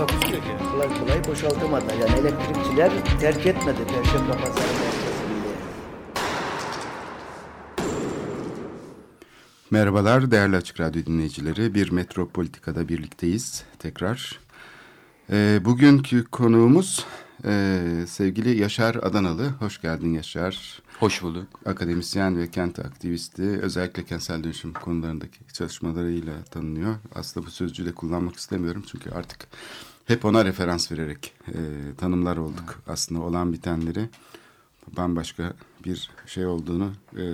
Takusuyor ki. Kolay kolay boşaltamadı. Yani elektrikçiler terk etmedi Perşembe Pazarı merkezinde. Merhabalar değerli Açık Radyo dinleyicileri. Bir Metropolitika'da birlikteyiz tekrar. Ee, bugünkü konuğumuz e, sevgili Yaşar Adanalı. Hoş geldin Yaşar. Hoş bulduk. Akademisyen ve kent aktivisti. Özellikle kentsel dönüşüm konularındaki çalışmalarıyla tanınıyor. Aslında bu sözcüğü de kullanmak istemiyorum. Çünkü artık hep ona referans vererek e, tanımlar olduk. Aslında olan bitenleri bambaşka bir şey olduğunu e,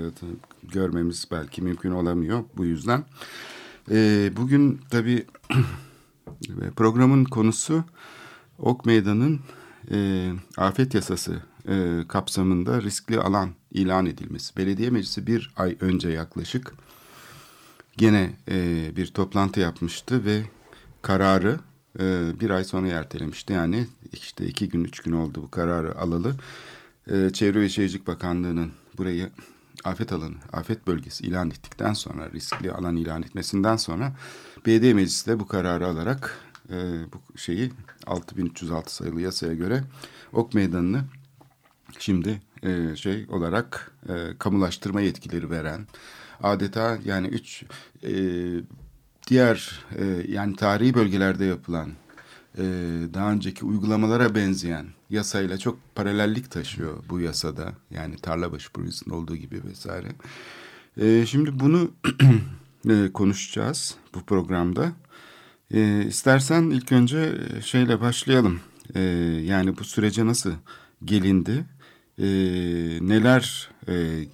görmemiz belki mümkün olamıyor bu yüzden. E, bugün tabii programın konusu Ok Meydanı'nın e, afet yasası e, kapsamında riskli alan ilan edilmesi. Belediye meclisi bir ay önce yaklaşık gene e, bir toplantı yapmıştı ve kararı e, bir ay sonra ertelemişti. Yani işte iki gün üç gün oldu bu kararı alalı. E, Çevre ve Şehircilik Bakanlığı'nın burayı afet alanı, afet bölgesi ilan ettikten sonra, riskli alan ilan etmesinden sonra belediye meclisi de bu kararı alarak e, bu şeyi 6306 sayılı yasaya göre Ok Meydanı'nı şimdi şey olarak e, kamulaştırma yetkileri veren adeta yani üç diğer e, yani tarihi bölgelerde yapılan e, daha önceki uygulamalara benzeyen yasayla çok paralellik taşıyor bu yasada. Yani Tarlabaşı projesinin olduğu gibi vesaire. E, şimdi bunu e, konuşacağız bu programda. E, istersen ilk önce şeyle başlayalım. E, yani bu sürece nasıl gelindi? E, neler e,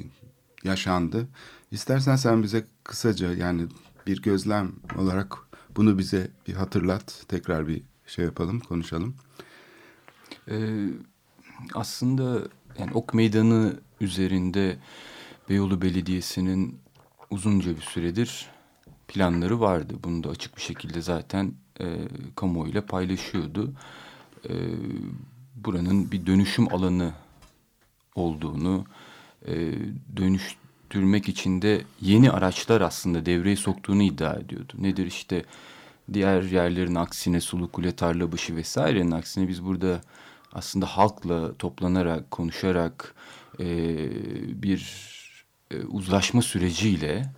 yaşandı? İstersen sen bize kısaca yani bir gözlem olarak bunu bize bir hatırlat. Tekrar bir şey yapalım, konuşalım. Ee, aslında yani Ok Meydanı üzerinde Beyoğlu Belediyesi'nin uzunca bir süredir planları vardı. Bunu da açık bir şekilde zaten e, kamuoyuyla paylaşıyordu. E, buranın bir dönüşüm alanı olduğunu, e, dönüştürmek için de yeni araçlar aslında devreye soktuğunu iddia ediyordu. Nedir işte diğer yerlerin aksine Sulu Kule, Tarlabaşı vesairenin aksine biz burada aslında halkla toplanarak, konuşarak e, bir e, uzlaşma süreciyle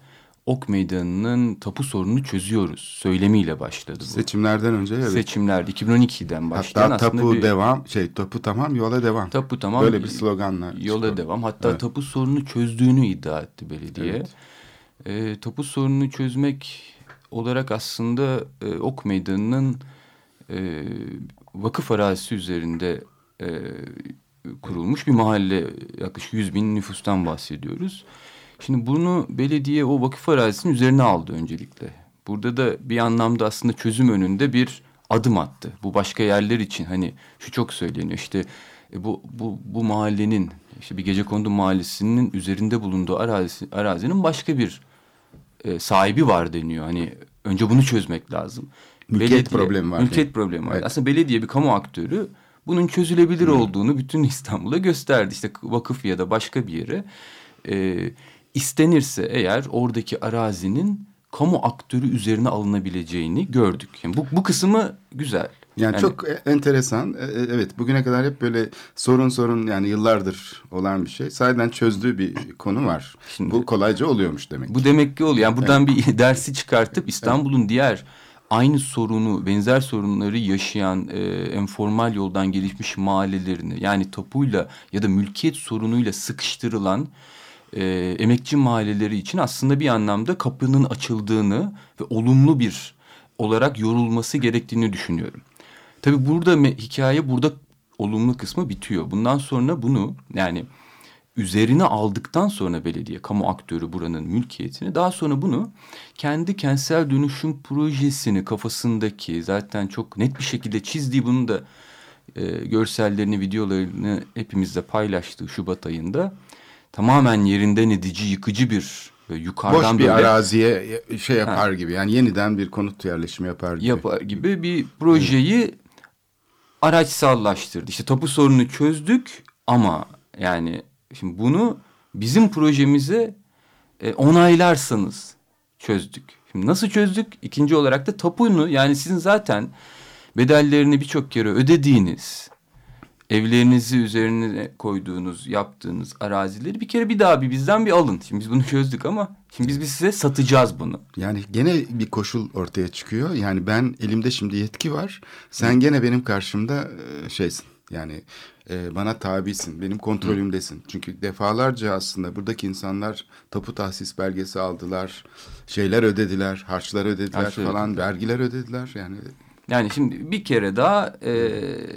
Ok Meydanı'nın tapu sorununu çözüyoruz söylemiyle başladı bu. Seçimlerden önce evet. Seçimlerde 2012'den başlayan Hatta tapu bir, devam şey tapu tamam yola devam. Tapu tamam. Böyle bir sloganla. Yola çıkıyor. devam. Hatta Evet. tapu sorununu çözdüğünü iddia etti belediye. Evet. E, tapu sorununu çözmek olarak aslında e, Ok Meydanı'nın e, vakıf arazisi üzerinde e, kurulmuş bir mahalle yaklaşık 100 bin nüfustan bahsediyoruz. Şimdi bunu belediye o vakıf arazisinin üzerine aldı öncelikle. Burada da bir anlamda aslında çözüm önünde bir adım attı. Bu başka yerler için hani şu çok söyleniyor işte e, bu, bu, bu mahallenin işte bir gecekondu mahallesinin üzerinde bulunduğu arazi, arazinin başka bir e, sahibi var deniyor. Hani önce bunu çözmek lazım. Mülkiyet problemi var Mülkiyet diye. problemi var. Evet. Aslında belediye bir kamu aktörü bunun çözülebilir olduğunu bütün İstanbul'a gösterdi. İşte vakıf ya da başka bir yere. E, istenirse eğer oradaki arazinin kamu aktörü üzerine alınabileceğini gördük. Yani bu, bu kısmı güzel. Yani, çok e- enteresan. E- e- Evet bugüne kadar hep böyle sorun sorun yani yıllardır olan bir şey. Sahiden çözdüğü bir konu var. Şimdi- Bu kolayca oluyormuş demek. Bu demek ki oluyor. Yani buradan bir dersi çıkartıp İstanbul'un diğer aynı sorunu, benzer sorunları yaşayan e, enformal yoldan gelişmiş mahallelerini yani tapuyla ya da mülkiyet sorunuyla sıkıştırılan e, emekçi mahalleleri için aslında bir anlamda kapının açıldığını ve olumlu bir olarak yorulması gerektiğini düşünüyorum. Tabii burada hikaye burada olumlu kısmı bitiyor. Bundan sonra bunu yani üzerine aldıktan sonra belediye, kamu aktörü buranın mülkiyetini daha sonra bunu kendi kentsel dönüşüm projesini kafasındaki zaten çok net bir şekilde çizdiği bunu da e, görsellerini, videolarını hepimizle paylaştığı Şubat ayında tamamen yerinden edici, yıkıcı bir yukarıdan Boş bir böyle araziye şey yapar gibi. Yani yeniden bir konut yerleşimi yapar gibi. yapar gibi bir projeyi araçsallaştırdı. İşte tapu sorununu çözdük ama yani şimdi bunu bizim projemize e, onaylarsanız çözdük. Şimdi nasıl çözdük? İkinci olarak da tapunu yani sizin zaten bedellerini birçok kere ödediğiniz evlerinizi üzerine koyduğunuz, yaptığınız arazileri bir kere bir daha bir bizden bir alın. Şimdi biz bunu çözdük ama şimdi biz, biz size satacağız bunu. Yani gene bir koşul ortaya çıkıyor. Yani ben elimde şimdi yetki var. Sen gene benim karşımda e, şeysin. Yani e, bana tabisin, benim kontrolümdesin. Çünkü defalarca aslında buradaki insanlar tapu tahsis belgesi aldılar, şeyler ödediler, harçlar ödediler Harçlar falan, ödediler. vergiler ödediler. Yani Yani şimdi bir kere daha e,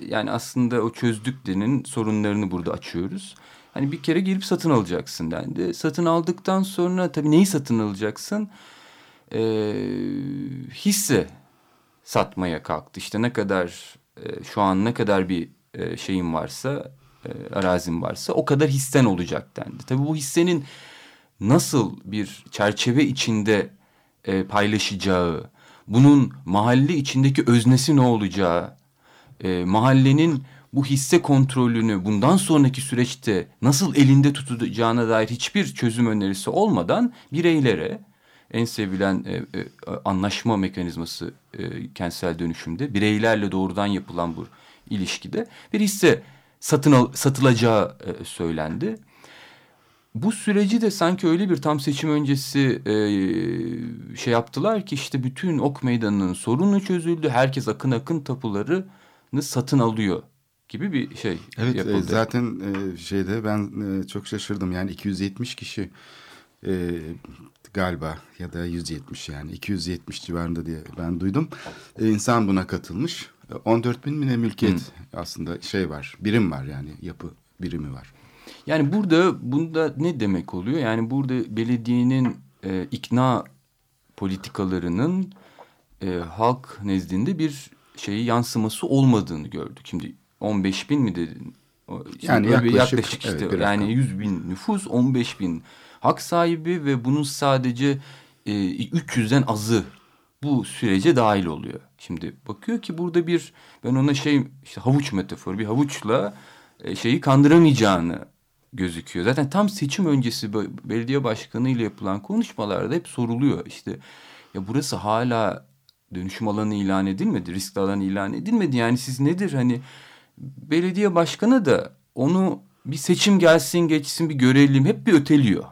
yani aslında o çözdüklerinin sorunlarını burada açıyoruz. Hani bir kere girip satın alacaksın dendi. Satın aldıktan sonra tabii neyi satın alacaksın? E, hisse satmaya kalktı. İşte ne kadar e, şu an ne kadar bir e, şeyin varsa e, arazin varsa o kadar hissen olacak dendi. Tabii bu hissenin nasıl bir çerçeve içinde e, paylaşacağı, bunun mahalle içindeki öznesi ne olacağı, e, mahallenin bu hisse kontrolünü bundan sonraki süreçte nasıl elinde tutacağına dair hiçbir çözüm önerisi olmadan bireylere en sevilen e, e, anlaşma mekanizması e, kentsel dönüşümde bireylerle doğrudan yapılan bu ilişkide bir hisse satın al, satılacağı e, söylendi. Bu süreci de sanki öyle bir tam seçim öncesi e, şey yaptılar ki işte bütün ok meydanının sorunu çözüldü. Herkes akın akın tapularını satın alıyor gibi bir şey Evet e, yapıldı. zaten e, şeyde ben e, çok şaşırdım yani 270 kişi e, galiba ya da 170 yani 270 civarında diye ben duydum. E, insan buna katılmış. E, 14 bin mi ne mülkiyet aslında şey var birim var yani yapı birimi var. Yani burada bunda ne demek oluyor? Yani burada belediyenin e, ikna politikalarının e, halk nezdinde bir şeyi yansıması olmadığını gördük. Şimdi 15 bin mi dedin? Yani bir yaklaşık, işte evet, yani 100 bin nüfus 15 bin hak sahibi ve bunun sadece e, 300'den azı bu sürece dahil oluyor. Şimdi bakıyor ki burada bir ben ona şey işte havuç metaforu bir havuçla e, şeyi kandıramayacağını gözüküyor. Zaten tam seçim öncesi be- belediye başkanı ile yapılan konuşmalarda hep soruluyor. İşte ya burası hala dönüşüm alanı ilan edilmedi, riskli alan ilan edilmedi. Yani siz nedir hani belediye başkanı da onu bir seçim gelsin geçsin bir görelim hep bir öteliyor.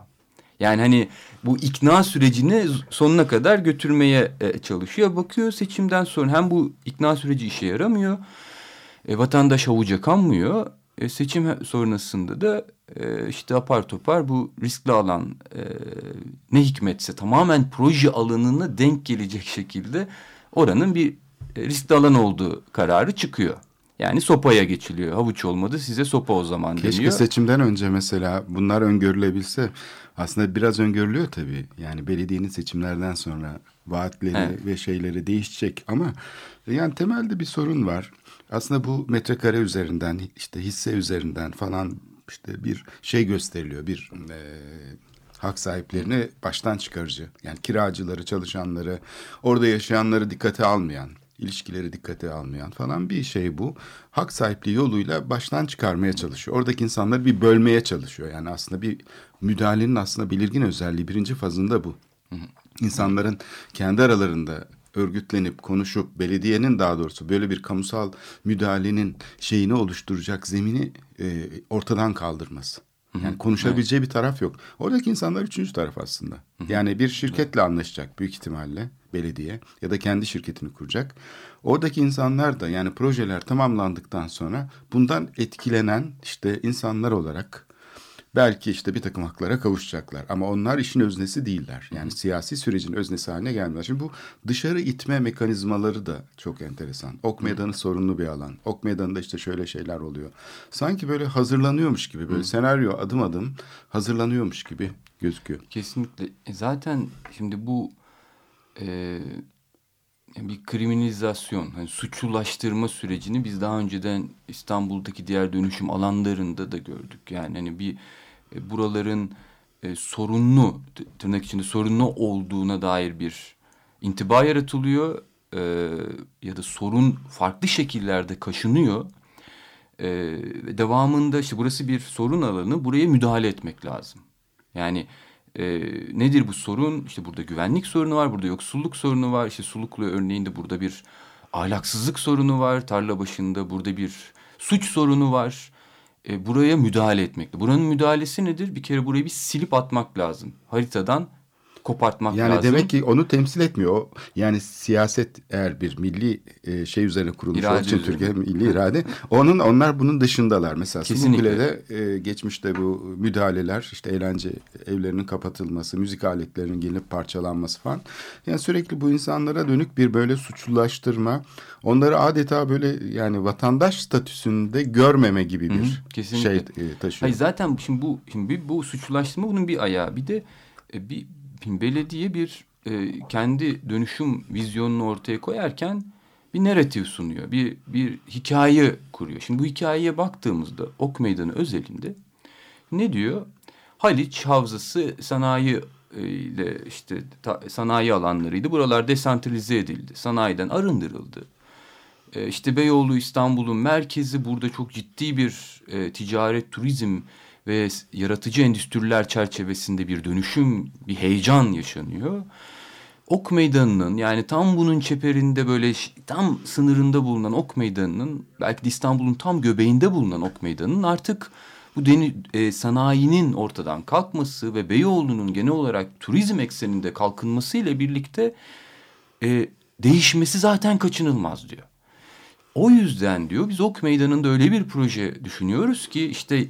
Yani hani bu ikna sürecini sonuna kadar götürmeye e, çalışıyor. Bakıyor seçimden sonra hem bu ikna süreci işe yaramıyor. E, vatandaş havuca kanmıyor. E, seçim sonrasında da e, işte apar topar bu riskli alan e, ne hikmetse tamamen proje alanına denk gelecek şekilde oranın bir e, riskli alan olduğu kararı çıkıyor. Yani sopaya geçiliyor. Havuç olmadı size sopa o zaman Keşke deniyor. seçimden önce mesela bunlar öngörülebilse aslında biraz öngörülüyor tabii. Yani belediyenin seçimlerden sonra vaatleri Evet. ve şeyleri değişecek ama yani temelde bir sorun var. Aslında bu metrekare üzerinden işte hisse üzerinden falan işte bir şey gösteriliyor. Bir e, hak sahiplerini baştan çıkarıcı. Yani kiracıları, çalışanları, orada yaşayanları dikkate almayan ilişkileri dikkate almayan falan bir şey bu. Hak sahipliği yoluyla baştan çıkarmaya çalışıyor. Oradaki insanları bir bölmeye çalışıyor. Yani aslında bir müdahalenin aslında belirgin özelliği birinci fazında bu. İnsanların kendi aralarında örgütlenip konuşup belediyenin daha doğrusu böyle bir kamusal müdahalenin şeyini oluşturacak zemini e, ortadan kaldırması. Yani konuşabileceği bir taraf yok. Oradaki insanlar üçüncü taraf aslında. Yani bir şirketle anlaşacak büyük ihtimalle belediye ya da kendi şirketini kuracak. Oradaki insanlar da yani projeler tamamlandıktan sonra bundan etkilenen işte insanlar olarak belki işte bir takım haklara kavuşacaklar. Ama onlar işin öznesi değiller. Yani siyasi sürecin öznesi haline gelmiyorlar. Şimdi bu dışarı itme mekanizmaları da çok enteresan. Ok meydanı sorunlu bir alan. Ok meydanında işte şöyle şeyler oluyor. Sanki böyle hazırlanıyormuş gibi böyle senaryo adım adım hazırlanıyormuş gibi gözüküyor. Kesinlikle. E zaten şimdi bu e, bir kriminalizasyon, hani suçlulaştırma sürecini biz daha önceden İstanbul'daki diğer dönüşüm alanlarında da gördük. Yani hani bir e, buraların e, sorunlu, tırnak içinde sorunlu olduğuna dair bir intiba yaratılıyor e, ya da sorun farklı şekillerde kaşınıyor. E, devamında işte burası bir sorun alanı, buraya müdahale etmek lazım. Yani e, nedir bu sorun? İşte burada güvenlik sorunu var, burada yoksulluk sorunu var. İşte Suluklu örneğinde burada bir ahlaksızlık sorunu var. Tarla başında burada bir suç sorunu var. E, buraya müdahale etmekle. Buranın müdahalesi nedir? Bir kere burayı bir silip atmak lazım. Haritadan kopartmak yani lazım. Yani demek ki onu temsil etmiyor. Yani siyaset eğer bir milli e, şey üzerine kurulmuş irade için üzerine. Türkiye milli irade. Onun onlar bunun dışındalar. Mesela. Sulukule'de e, geçmişte bu müdahaleler işte eğlence evlerinin kapatılması, müzik aletlerinin gelinip parçalanması falan. Yani sürekli bu insanlara dönük bir böyle suçlulaştırma, onları adeta böyle yani vatandaş statüsünde görmeme gibi bir Hı hı, kesinlikle. şey e, taşıyor. Hayır zaten şimdi bu şimdi bu suçlulaştırma bunun bir ayağı. Bir de e, bir, bir belediye bir e, kendi dönüşüm vizyonunu ortaya koyarken bir narratif sunuyor. Bir bir hikaye kuruyor. Şimdi bu hikayeye baktığımızda Ok Meydanı özelinde ne diyor? Haliç Havzası sanayi e, ile işte ta- sanayi alanlarıydı. Buralar desantralize edildi. Sanayiden arındırıldı. E, işte Beyoğlu İstanbul'un merkezi burada çok ciddi bir e, ticaret, turizm ve yaratıcı endüstriler çerçevesinde bir dönüşüm, bir heyecan yaşanıyor. Ok Meydanı'nın yani tam bunun çeperinde böyle tam sınırında bulunan Ok Meydanı'nın belki de İstanbul'un tam göbeğinde bulunan Ok Meydanı'nın artık bu deni, e, sanayinin ortadan kalkması ve Beyoğlu'nun genel olarak turizm ekseninde kalkınması ile birlikte e, değişmesi zaten kaçınılmaz diyor. O yüzden diyor biz Ok Meydanı'nda öyle bir proje düşünüyoruz ki işte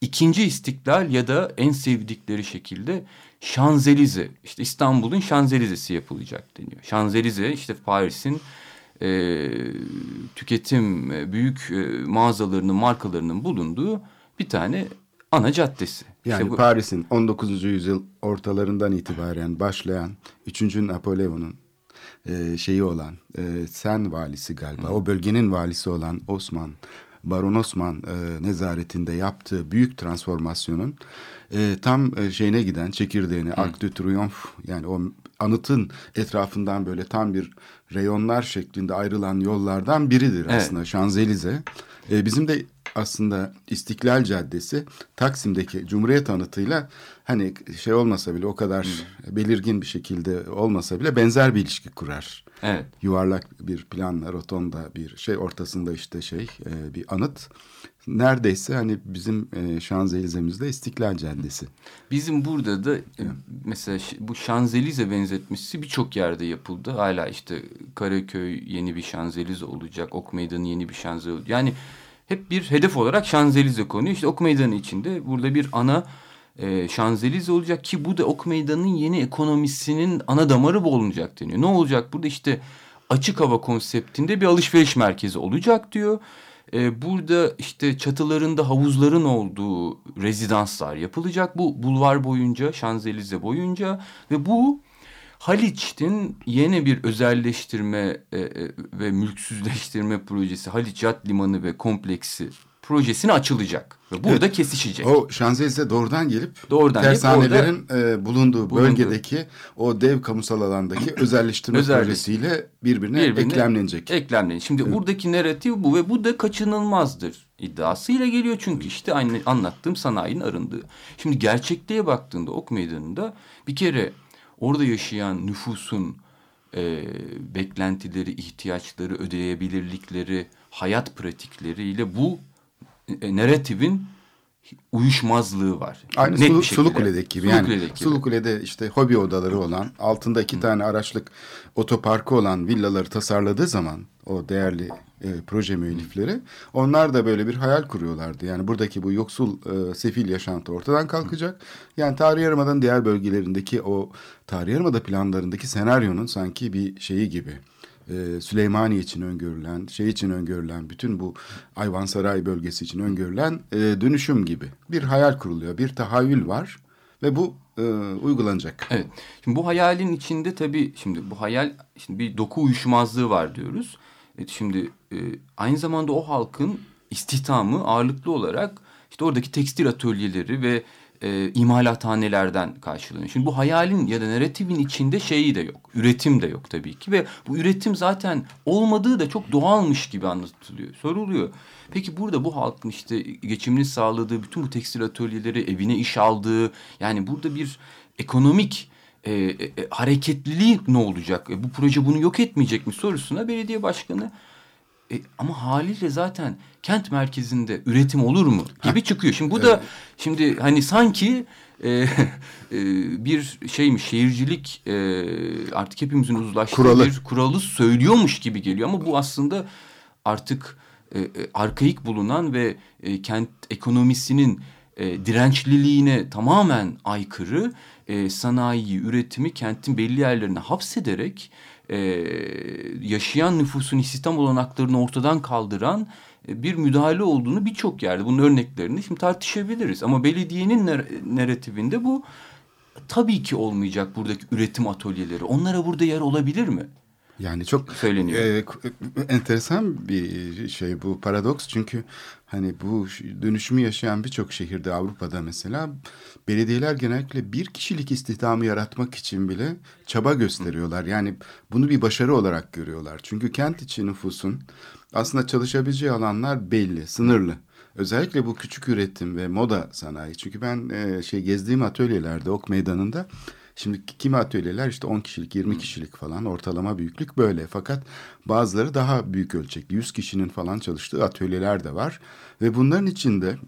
ikinci istiklal ya da en sevdikleri şekilde Şanzelize işte İstanbul'un Şanzelizesi yapılacak deniyor. Şanzelize işte Paris'in e, tüketim e, büyük e, mağazalarının markalarının bulunduğu bir tane ana caddesi. Yani İşte bu- Paris'in 19. yüzyıl ortalarından itibaren başlayan 3. Napoleon'un e, şeyi olan e, Sen valisi galiba o bölgenin valisi olan Osman Baron Osman e, nezaretinde yaptığı büyük transformasyonun e, tam e, şeyine giden çekirdeğini Arc de Triomphe yani o anıtın etrafından böyle tam bir reyonlar şeklinde ayrılan yollardan biridir Evet. aslında Şanzelize. E, bizim de aslında İstiklal Caddesi Taksim'deki Cumhuriyet anıtıyla hani şey olmasa bile o kadar belirgin bir şekilde olmasa bile benzer bir ilişki kurar. Evet. Yuvarlak bir planla rotonda bir şey ortasında işte şey e, bir anıt. Neredeyse hani bizim e, Şanzelize'mizde İstiklal Caddesi. Bizim burada da e, mesela bu Şanzelize benzetmesi birçok yerde yapıldı. Hala işte Karaköy yeni bir Şanzelize olacak. Ok Meydanı yeni bir Şanzelize olacak. Yani hep bir hedef olarak Şanzelize konuyor. İşte Ok Meydanı içinde burada bir ana e, Şanzelize olacak ki bu da Ok Meydanı'nın yeni ekonomisinin ana damarı bu olacak deniyor. Ne olacak burada işte açık hava konseptinde bir alışveriş merkezi olacak diyor. Ee, burada işte çatılarında havuzların olduğu rezidanslar yapılacak. Bu bulvar boyunca, Şanzelize boyunca ve bu Haliç'in yeni bir özelleştirme e, e, ve mülksüzleştirme projesi Haliç Yat Limanı ve Kompleksi projesine açılacak. Ve burada kesişecek. O Şanzelize doğrudan gelip Doğrudan gelip tersanelerin e, bulunduğu Bulunduğu. bölgedeki o dev kamusal alandaki özelleştirme Özelleş- projesiyle birbirine, birbirine eklemlenecek. Eklemlenecek. Şimdi buradaki narratif bu ve bu da kaçınılmazdır iddiasıyla geliyor. Çünkü işte aynı anlattığım sanayinin arındığı. Şimdi gerçekliğe baktığında Ok Meydanı'nda bir kere orada yaşayan nüfusun e, beklentileri, ihtiyaçları, ödeyebilirlikleri, hayat pratikleriyle bu e, narratifin uyuşmazlığı var. Aynı Net Sulu. Sulukule'deki gibi. Sulukule'deki yani gibi. Sulukule'de işte hobi odaları olan, altında iki tane araçlık otoparkı olan villaları tasarladığı zaman o değerli e, proje müellifleri onlar da böyle bir hayal kuruyorlardı. Yani buradaki bu yoksul e, sefil yaşantı ortadan kalkacak. Yani Tarihi Yarımada'nın diğer bölgelerindeki o Tarihi Yarımada planlarındaki senaryonun sanki bir şeyi gibi. E, Süleymaniye için öngörülen, şey için öngörülen, bütün bu Ayvansaray bölgesi için öngörülen e, dönüşüm gibi bir hayal kuruluyor, bir tahayyül var ve bu e, uygulanacak. Evet. Şimdi bu hayalin içinde tabii şimdi bu hayal şimdi bir doku uyuşmazlığı var diyoruz. Evet, şimdi e, aynı zamanda o halkın istihdamı ağırlıklı olarak işte oradaki tekstil atölyeleri ve e, imalathanelerden karşılanıyor. Şimdi bu hayalin ya da narratifin içinde şeyi de yok. Üretim de yok tabii ki ve bu üretim zaten olmadığı da çok doğalmış gibi anlatılıyor. Soruluyor. Peki burada bu halkın işte geçimini sağladığı bütün bu tekstil atölyeleri evine iş aldığı yani burada bir ekonomik e, e, hareketliliği ne olacak? E, bu proje bunu yok etmeyecek mi sorusuna belediye başkanı e, ama haliyle zaten kent merkezinde üretim olur mu gibi çıkıyor. Şimdi bu evet. da şimdi hani sanki e, e, bir şeymiş şehircilik e, artık hepimizin uzlaştığı Kuralı. bir kuralı söylüyormuş gibi geliyor ama bu aslında artık e, e, arkaik bulunan ve e, kent ekonomisinin e, dirençliliğine tamamen aykırı e, sanayi, üretimi kentin belli yerlerine hapsederek e, yaşayan nüfusun istihdam olanaklarını ortadan kaldıran e, bir müdahale olduğunu birçok yerde bunun örneklerini şimdi tartışabiliriz. Ama belediyenin narratifinde bu tabii ki olmayacak buradaki üretim atölyeleri. Onlara burada yer olabilir mi? Yani çok söyleniyor. E, enteresan bir şey bu paradoks çünkü hani bu dönüşümü yaşayan birçok şehirde Avrupa'da mesela belediyeler genellikle bir kişilik istihdamı yaratmak için bile çaba gösteriyorlar. Yani bunu bir başarı olarak görüyorlar. Çünkü kent içi nüfusun aslında çalışabileceği alanlar belli, sınırlı. Özellikle bu küçük üretim ve moda sanayi. Çünkü ben e, şey gezdiğim atölyelerde Ok Meydanı'nda Şimdi kimi atölyeler işte 10 kişilik, 20 kişilik falan ortalama büyüklük böyle. Fakat bazıları daha büyük ölçekli, 100 kişinin falan çalıştığı atölyeler de var. Ve bunların içinde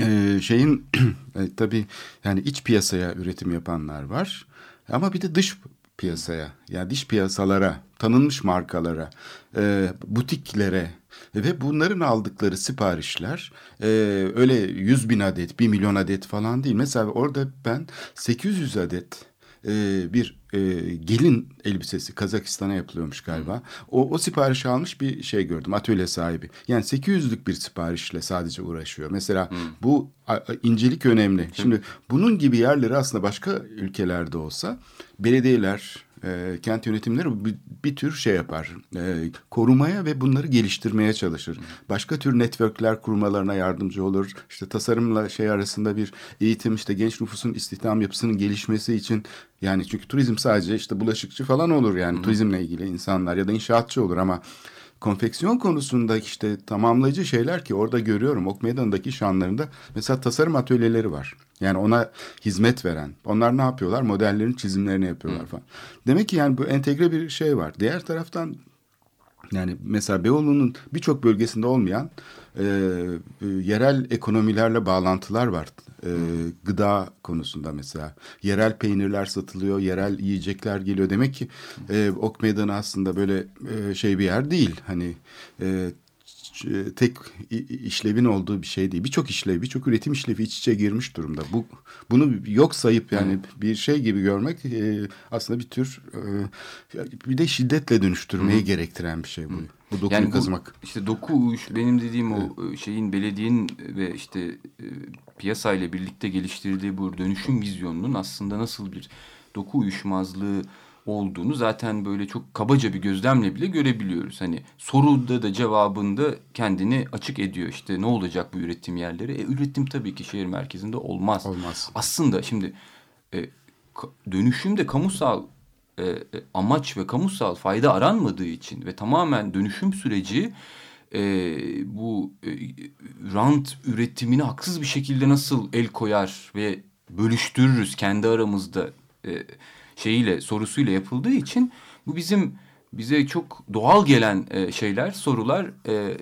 e, şeyin e, tabii yani iç piyasaya üretim yapanlar var. Ama bir de dış piyasaya yani dış piyasalara, tanınmış markalara, e, butiklere ve bunların aldıkları siparişler e, öyle 100 bin adet, 1 milyon adet falan değil. Mesela orada ben 800 adet e, bir e, gelin elbisesi Kazakistan'a yapılıyormuş galiba. O, o sipariş almış bir şey gördüm atölye sahibi. Yani 800'lük bir siparişle sadece uğraşıyor. Mesela hmm. bu a, a, incelik önemli. Şimdi bunun gibi yerleri aslında başka ülkelerde olsa belediyeler e, kent yönetimleri bir, bir tür şey yapar. E, korumaya ve bunları geliştirmeye çalışır. Başka tür networkler kurmalarına yardımcı olur. İşte tasarımla şey arasında bir eğitim işte genç nüfusun istihdam yapısının gelişmesi için yani çünkü turizm sadece işte bulaşıkçı falan olur yani Hı. turizmle ilgili insanlar ya da inşaatçı olur ama konfeksiyon konusunda işte tamamlayıcı şeyler ki orada görüyorum Ok Meydanı'ndaki şanlarında mesela tasarım atölyeleri var. Yani ona hizmet veren. Onlar ne yapıyorlar? Modellerin çizimlerini yapıyorlar Hı. falan. Demek ki yani bu entegre bir şey var. Diğer taraftan yani mesela Beyoğlu'nun birçok bölgesinde olmayan e, yerel ekonomilerle bağlantılar var. E, gıda konusunda mesela. Yerel peynirler satılıyor, yerel yiyecekler geliyor. Demek ki e, Ok Meydanı aslında böyle e, şey bir yer değil. Hani e, tek işlevin olduğu bir şey değil. Birçok işlev, birçok üretim işlevi iç içe girmiş durumda. Bu bunu yok sayıp yani hmm. bir şey gibi görmek e, aslında bir tür e, bir de şiddetle dönüştürmeyi hmm. gerektiren bir şey bu. Hmm. Bu dokuyu yani bu, kazımak. İşte doku benim dediğim o evet. şeyin belediyenin ve işte e, piyasayla birlikte geliştirdiği bu dönüşüm vizyonunun aslında nasıl bir doku uyuşmazlığı olduğunu zaten böyle çok kabaca bir gözlemle bile görebiliyoruz. Hani soruda da cevabında kendini açık ediyor. İşte ne olacak bu üretim yerleri? E, üretim tabii ki şehir merkezinde olmaz. Olmaz. Aslında şimdi e, dönüşümde kamusal e, e, amaç ve kamusal fayda aranmadığı için ve tamamen dönüşüm süreci e, bu e, rant üretimini haksız bir şekilde nasıl el koyar ve bölüştürürüz kendi aramızda e, şeyiyle sorusuyla yapıldığı için bu bizim bize çok doğal gelen e, şeyler, sorular e,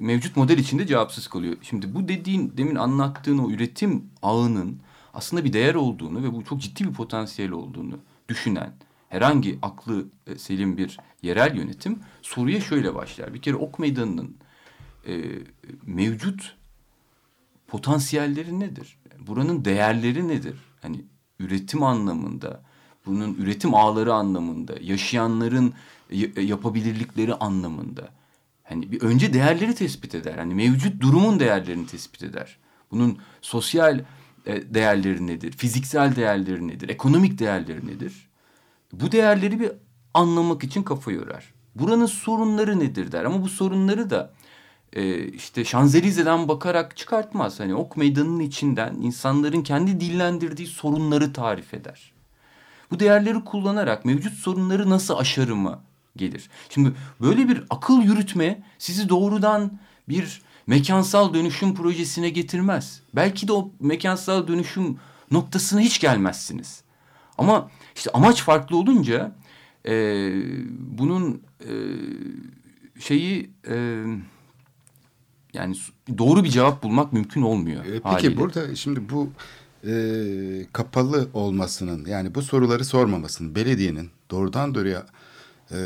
mevcut model içinde cevapsız kalıyor. Şimdi bu dediğin, demin anlattığın o üretim ağının aslında bir değer olduğunu ve bu çok ciddi bir potansiyel olduğunu düşünen herhangi aklı e, selim bir yerel yönetim soruya şöyle başlar. Bir kere Ok Meydanı'nın e, mevcut potansiyelleri nedir? Buranın değerleri nedir? Hani üretim anlamında, bunun üretim ağları anlamında, yaşayanların yapabilirlikleri anlamında. Hani bir önce değerleri tespit eder. Hani mevcut durumun değerlerini tespit eder. Bunun sosyal e, değerleri nedir? Fiziksel değerleri nedir? Ekonomik değerleri nedir? Bu değerleri bir anlamak için kafa yorar. Buranın sorunları nedir der ama bu sorunları da e, işte Şanzelize'den bakarak çıkartmaz. Hani ok meydanının içinden insanların kendi dillendirdiği sorunları tarif eder. Bu değerleri kullanarak mevcut sorunları nasıl aşarımı gelir. Şimdi böyle bir akıl yürütme sizi doğrudan bir mekansal dönüşüm projesine getirmez. Belki de o mekansal dönüşüm noktasına hiç gelmezsiniz. Ama işte amaç farklı olunca e, bunun e, şeyi e, yani doğru bir cevap bulmak mümkün olmuyor. E, peki haliyle. burada şimdi bu e, kapalı olmasının yani bu soruları sormamasının belediyenin doğrudan doğruya e,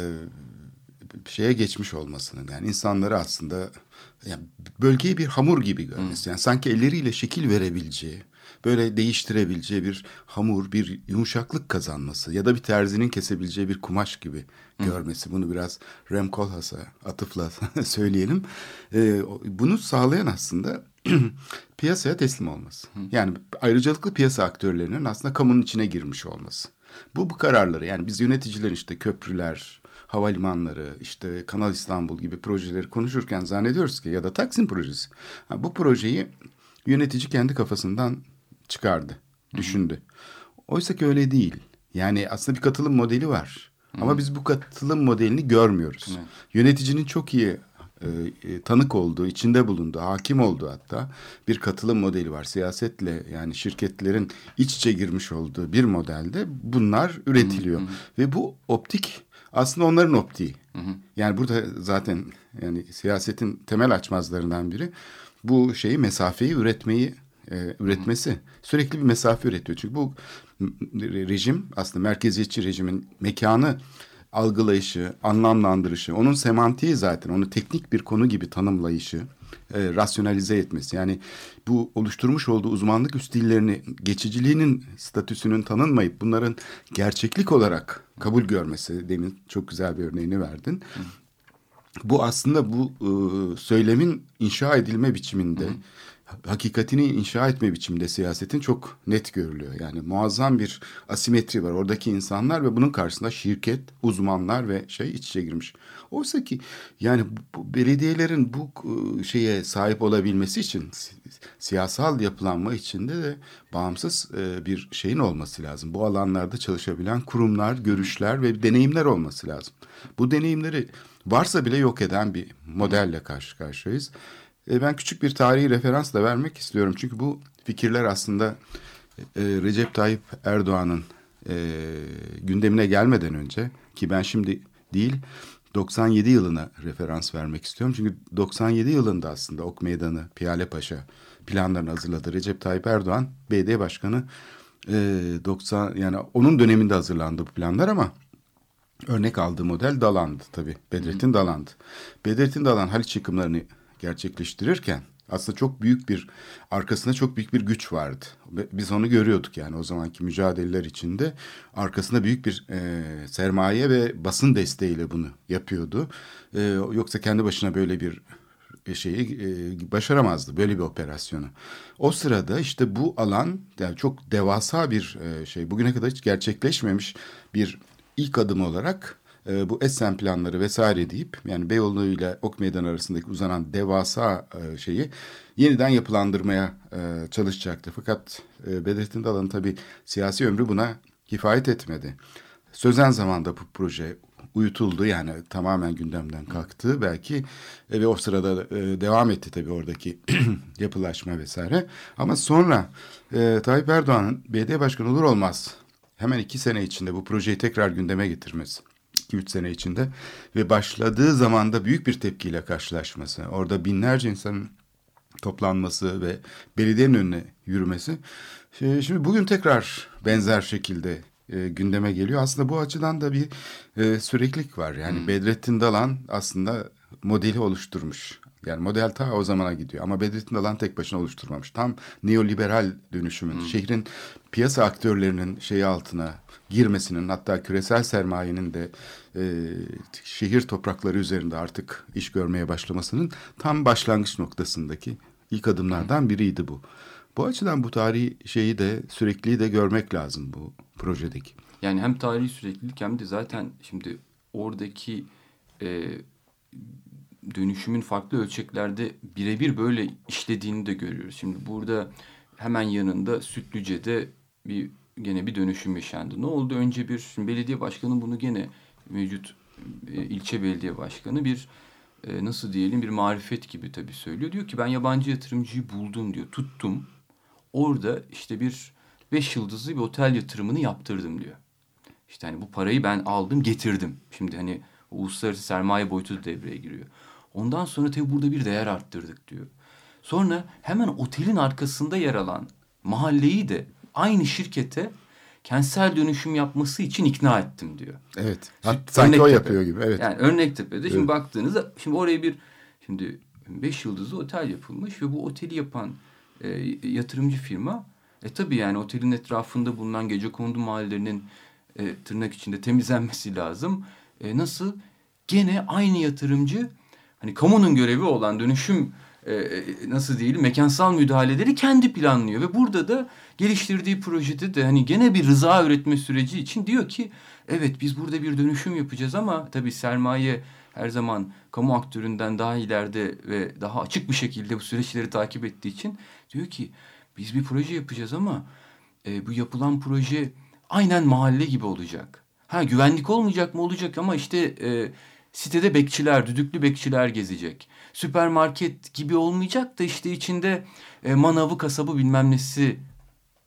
şeye geçmiş olmasının yani insanları aslında yani bölgeyi bir hamur gibi görmesi. Yani sanki elleriyle şekil verebileceği, böyle değiştirebileceği bir hamur, bir yumuşaklık kazanması ya da bir terzinin kesebileceği bir kumaş gibi görmesi. Bunu biraz Rem Koolhaas'a atıfla söyleyelim. Ee, bunu sağlayan aslında piyasaya teslim olması. Yani ayrıcalıklı piyasa aktörlerinin aslında kamunun içine girmiş olması. Bu bu kararları yani biz yöneticiler işte köprüler, havalimanları, işte Kanal İstanbul gibi projeleri konuşurken zannediyoruz ki ya da Taksim projesi. Ha, bu projeyi yönetici kendi kafasından çıkardı, düşündü. Oysa ki öyle değil. Yani aslında bir katılım modeli var. Hı. Ama biz bu katılım modelini görmüyoruz. Hı. Yöneticinin çok iyi e, e, tanık olduğu, içinde bulunduğu, hakim olduğu hatta bir katılım modeli var. Siyasetle yani şirketlerin iç içe girmiş olduğu bir modelde bunlar üretiliyor. Hı hı. Ve bu optik aslında onların optiği. Hı hı. Yani burada zaten yani siyasetin temel açmazlarından biri bu şeyi mesafeyi üretmeyi e, üretmesi. Hı. Sürekli bir mesafe üretiyor. Çünkü bu rejim aslında merkeziyetçi rejimin mekanı algılayışı, anlamlandırışı, onun semantiği zaten, onu teknik bir konu gibi tanımlayışı, e, rasyonalize etmesi. Yani bu oluşturmuş olduğu uzmanlık üst dillerini, geçiciliğinin statüsünün tanınmayıp bunların gerçeklik olarak kabul görmesi. Demin çok güzel bir örneğini verdin. Bu aslında bu e, söylemin inşa edilme biçiminde... Hı hakikatini inşa etme biçiminde siyasetin çok net görülüyor. Yani muazzam bir asimetri var. Oradaki insanlar ve bunun karşısında şirket, uzmanlar ve şey iç içe girmiş. Oysa ki yani bu, belediyelerin bu e, şeye sahip olabilmesi için siyasal yapılanma içinde de bağımsız e, bir şeyin olması lazım. Bu alanlarda çalışabilen kurumlar, görüşler ve deneyimler olması lazım. Bu deneyimleri varsa bile yok eden bir modelle karşı karşıyayız. E, ben küçük bir tarihi referans da vermek istiyorum. Çünkü bu fikirler aslında e, Recep Tayyip Erdoğan'ın e, gündemine gelmeden önce ki ben şimdi değil 97 yılına referans vermek istiyorum. Çünkü 97 yılında aslında Ok Meydanı, Piyale Paşa planlarını hazırladı. Recep Tayyip Erdoğan, BD Başkanı e, 90 yani onun döneminde hazırlandı bu planlar ama örnek aldığı model Dalan'dı tabii. Bedrettin Dalan'dı. Bedrettin Dalan Haliç yıkımlarını gerçekleştirirken aslında çok büyük bir arkasında çok büyük bir güç vardı. Biz onu görüyorduk yani o zamanki mücadeleler içinde arkasında büyük bir e, sermaye ve basın desteğiyle bunu yapıyordu. E, yoksa kendi başına böyle bir şeyi e, başaramazdı böyle bir operasyonu. O sırada işte bu alan yani çok devasa bir e, şey bugüne kadar hiç gerçekleşmemiş bir ilk adım olarak e, bu Essen planları vesaire deyip yani Beyoğlu ile Ok Meydanı arasındaki uzanan devasa e, şeyi yeniden yapılandırmaya e, çalışacaktı. Fakat Bedrettin Dalan'ın tabii siyasi ömrü buna kifayet etmedi. Sözen zamanda bu proje uyutuldu yani tamamen gündemden kalktı belki ve o sırada devam etti tabii oradaki yapılaşma vesaire. Ama sonra Tayyip Erdoğan'ın BD Başkanı olur olmaz hemen iki sene içinde bu projeyi tekrar gündeme getirmesi 2-3 sene içinde ve başladığı zaman da büyük bir tepkiyle karşılaşması. Orada binlerce insanın toplanması ve belediyenin önüne yürümesi. Ee, şimdi bugün tekrar benzer şekilde e, gündeme geliyor. Aslında bu açıdan da bir e, süreklilik var. Yani hmm. Bedrettin Dalan aslında modeli oluşturmuş. Yani model ta o zamana gidiyor. Ama Bedrettin Dalan tek başına oluşturmamış. Tam neoliberal dönüşümün, hmm. şehrin piyasa aktörlerinin şeyi altına girmesinin hatta küresel sermayenin de e, şehir toprakları üzerinde artık iş görmeye başlamasının tam başlangıç noktasındaki ilk adımlardan biriydi bu. Bu açıdan bu tarihi şeyi de sürekli de görmek lazım bu projedeki. Yani hem tarihi süreklilik hem de zaten şimdi oradaki e, dönüşümün farklı ölçeklerde birebir böyle işlediğini de görüyoruz. Şimdi burada hemen yanında Sütlüce'de bir gene bir dönüşüm yaşandı. Ne oldu? Önce bir şimdi belediye başkanı bunu gene mevcut e, ilçe belediye başkanı bir e, nasıl diyelim bir marifet gibi tabii söylüyor. Diyor ki ben yabancı yatırımcıyı buldum diyor. Tuttum. Orada işte bir beş yıldızlı bir otel yatırımını yaptırdım diyor. İşte hani bu parayı ben aldım getirdim. Şimdi hani uluslararası sermaye boyutu devreye giriyor. Ondan sonra tabii burada bir değer arttırdık diyor. Sonra hemen otelin arkasında yer alan mahalleyi de aynı şirkete kentsel dönüşüm yapması için ikna ettim diyor. Evet. Hat, sanki o yapıyor gibi. Evet. Yani Örnektepe'de şimdi Evet. baktığınızda şimdi oraya bir şimdi beş yıldızlı otel yapılmış ve bu oteli yapan e, yatırımcı firma e tabii yani otelin etrafında bulunan gecekondu mahallelerinin e, tırnak içinde temizlenmesi lazım. E, nasıl? Gene aynı yatırımcı hani kamunun görevi olan dönüşüm e, e, nasıl diyelim mekansal müdahaleleri kendi planlıyor ve burada da geliştirdiği projede de hani gene bir rıza üretme süreci için diyor ki evet biz burada bir dönüşüm yapacağız ama tabii sermaye her zaman kamu aktöründen daha ileride ve daha açık bir şekilde bu süreçleri takip ettiği için diyor ki biz bir proje yapacağız ama e, bu yapılan proje aynen mahalle gibi olacak. Ha güvenlik olmayacak mı olacak ama işte e, sitede bekçiler, düdüklü bekçiler gezecek. Süpermarket gibi olmayacak da işte içinde e, manavı, kasabı bilmem nesi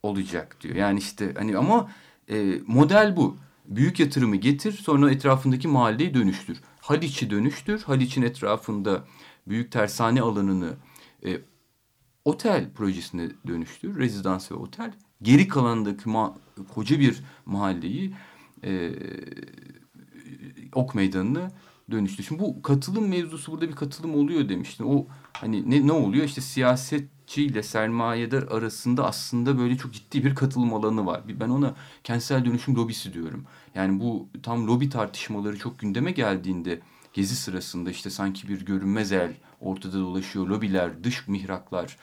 olacak diyor. Yani işte hani ama e, model bu. Büyük yatırımı getir sonra etrafındaki mahalleyi dönüştür. Haliç'i dönüştür. Haliç'in etrafında büyük tersane alanını e, otel projesine dönüştür. Rezidans ve otel. Geri kalanındaki ma- koca bir mahalleyi e, ok meydanına dönüştü. Şimdi bu katılım mevzusu burada bir katılım oluyor demiştin. O hani ne, ne oluyor? İşte siyasetçiyle sermayedar arasında aslında böyle çok ciddi bir katılım alanı var. Ben ona kentsel dönüşüm lobisi diyorum. Yani bu tam lobi tartışmaları çok gündeme geldiğinde gezi sırasında işte sanki bir görünmez el ortada dolaşıyor. Lobiler, dış mihraklar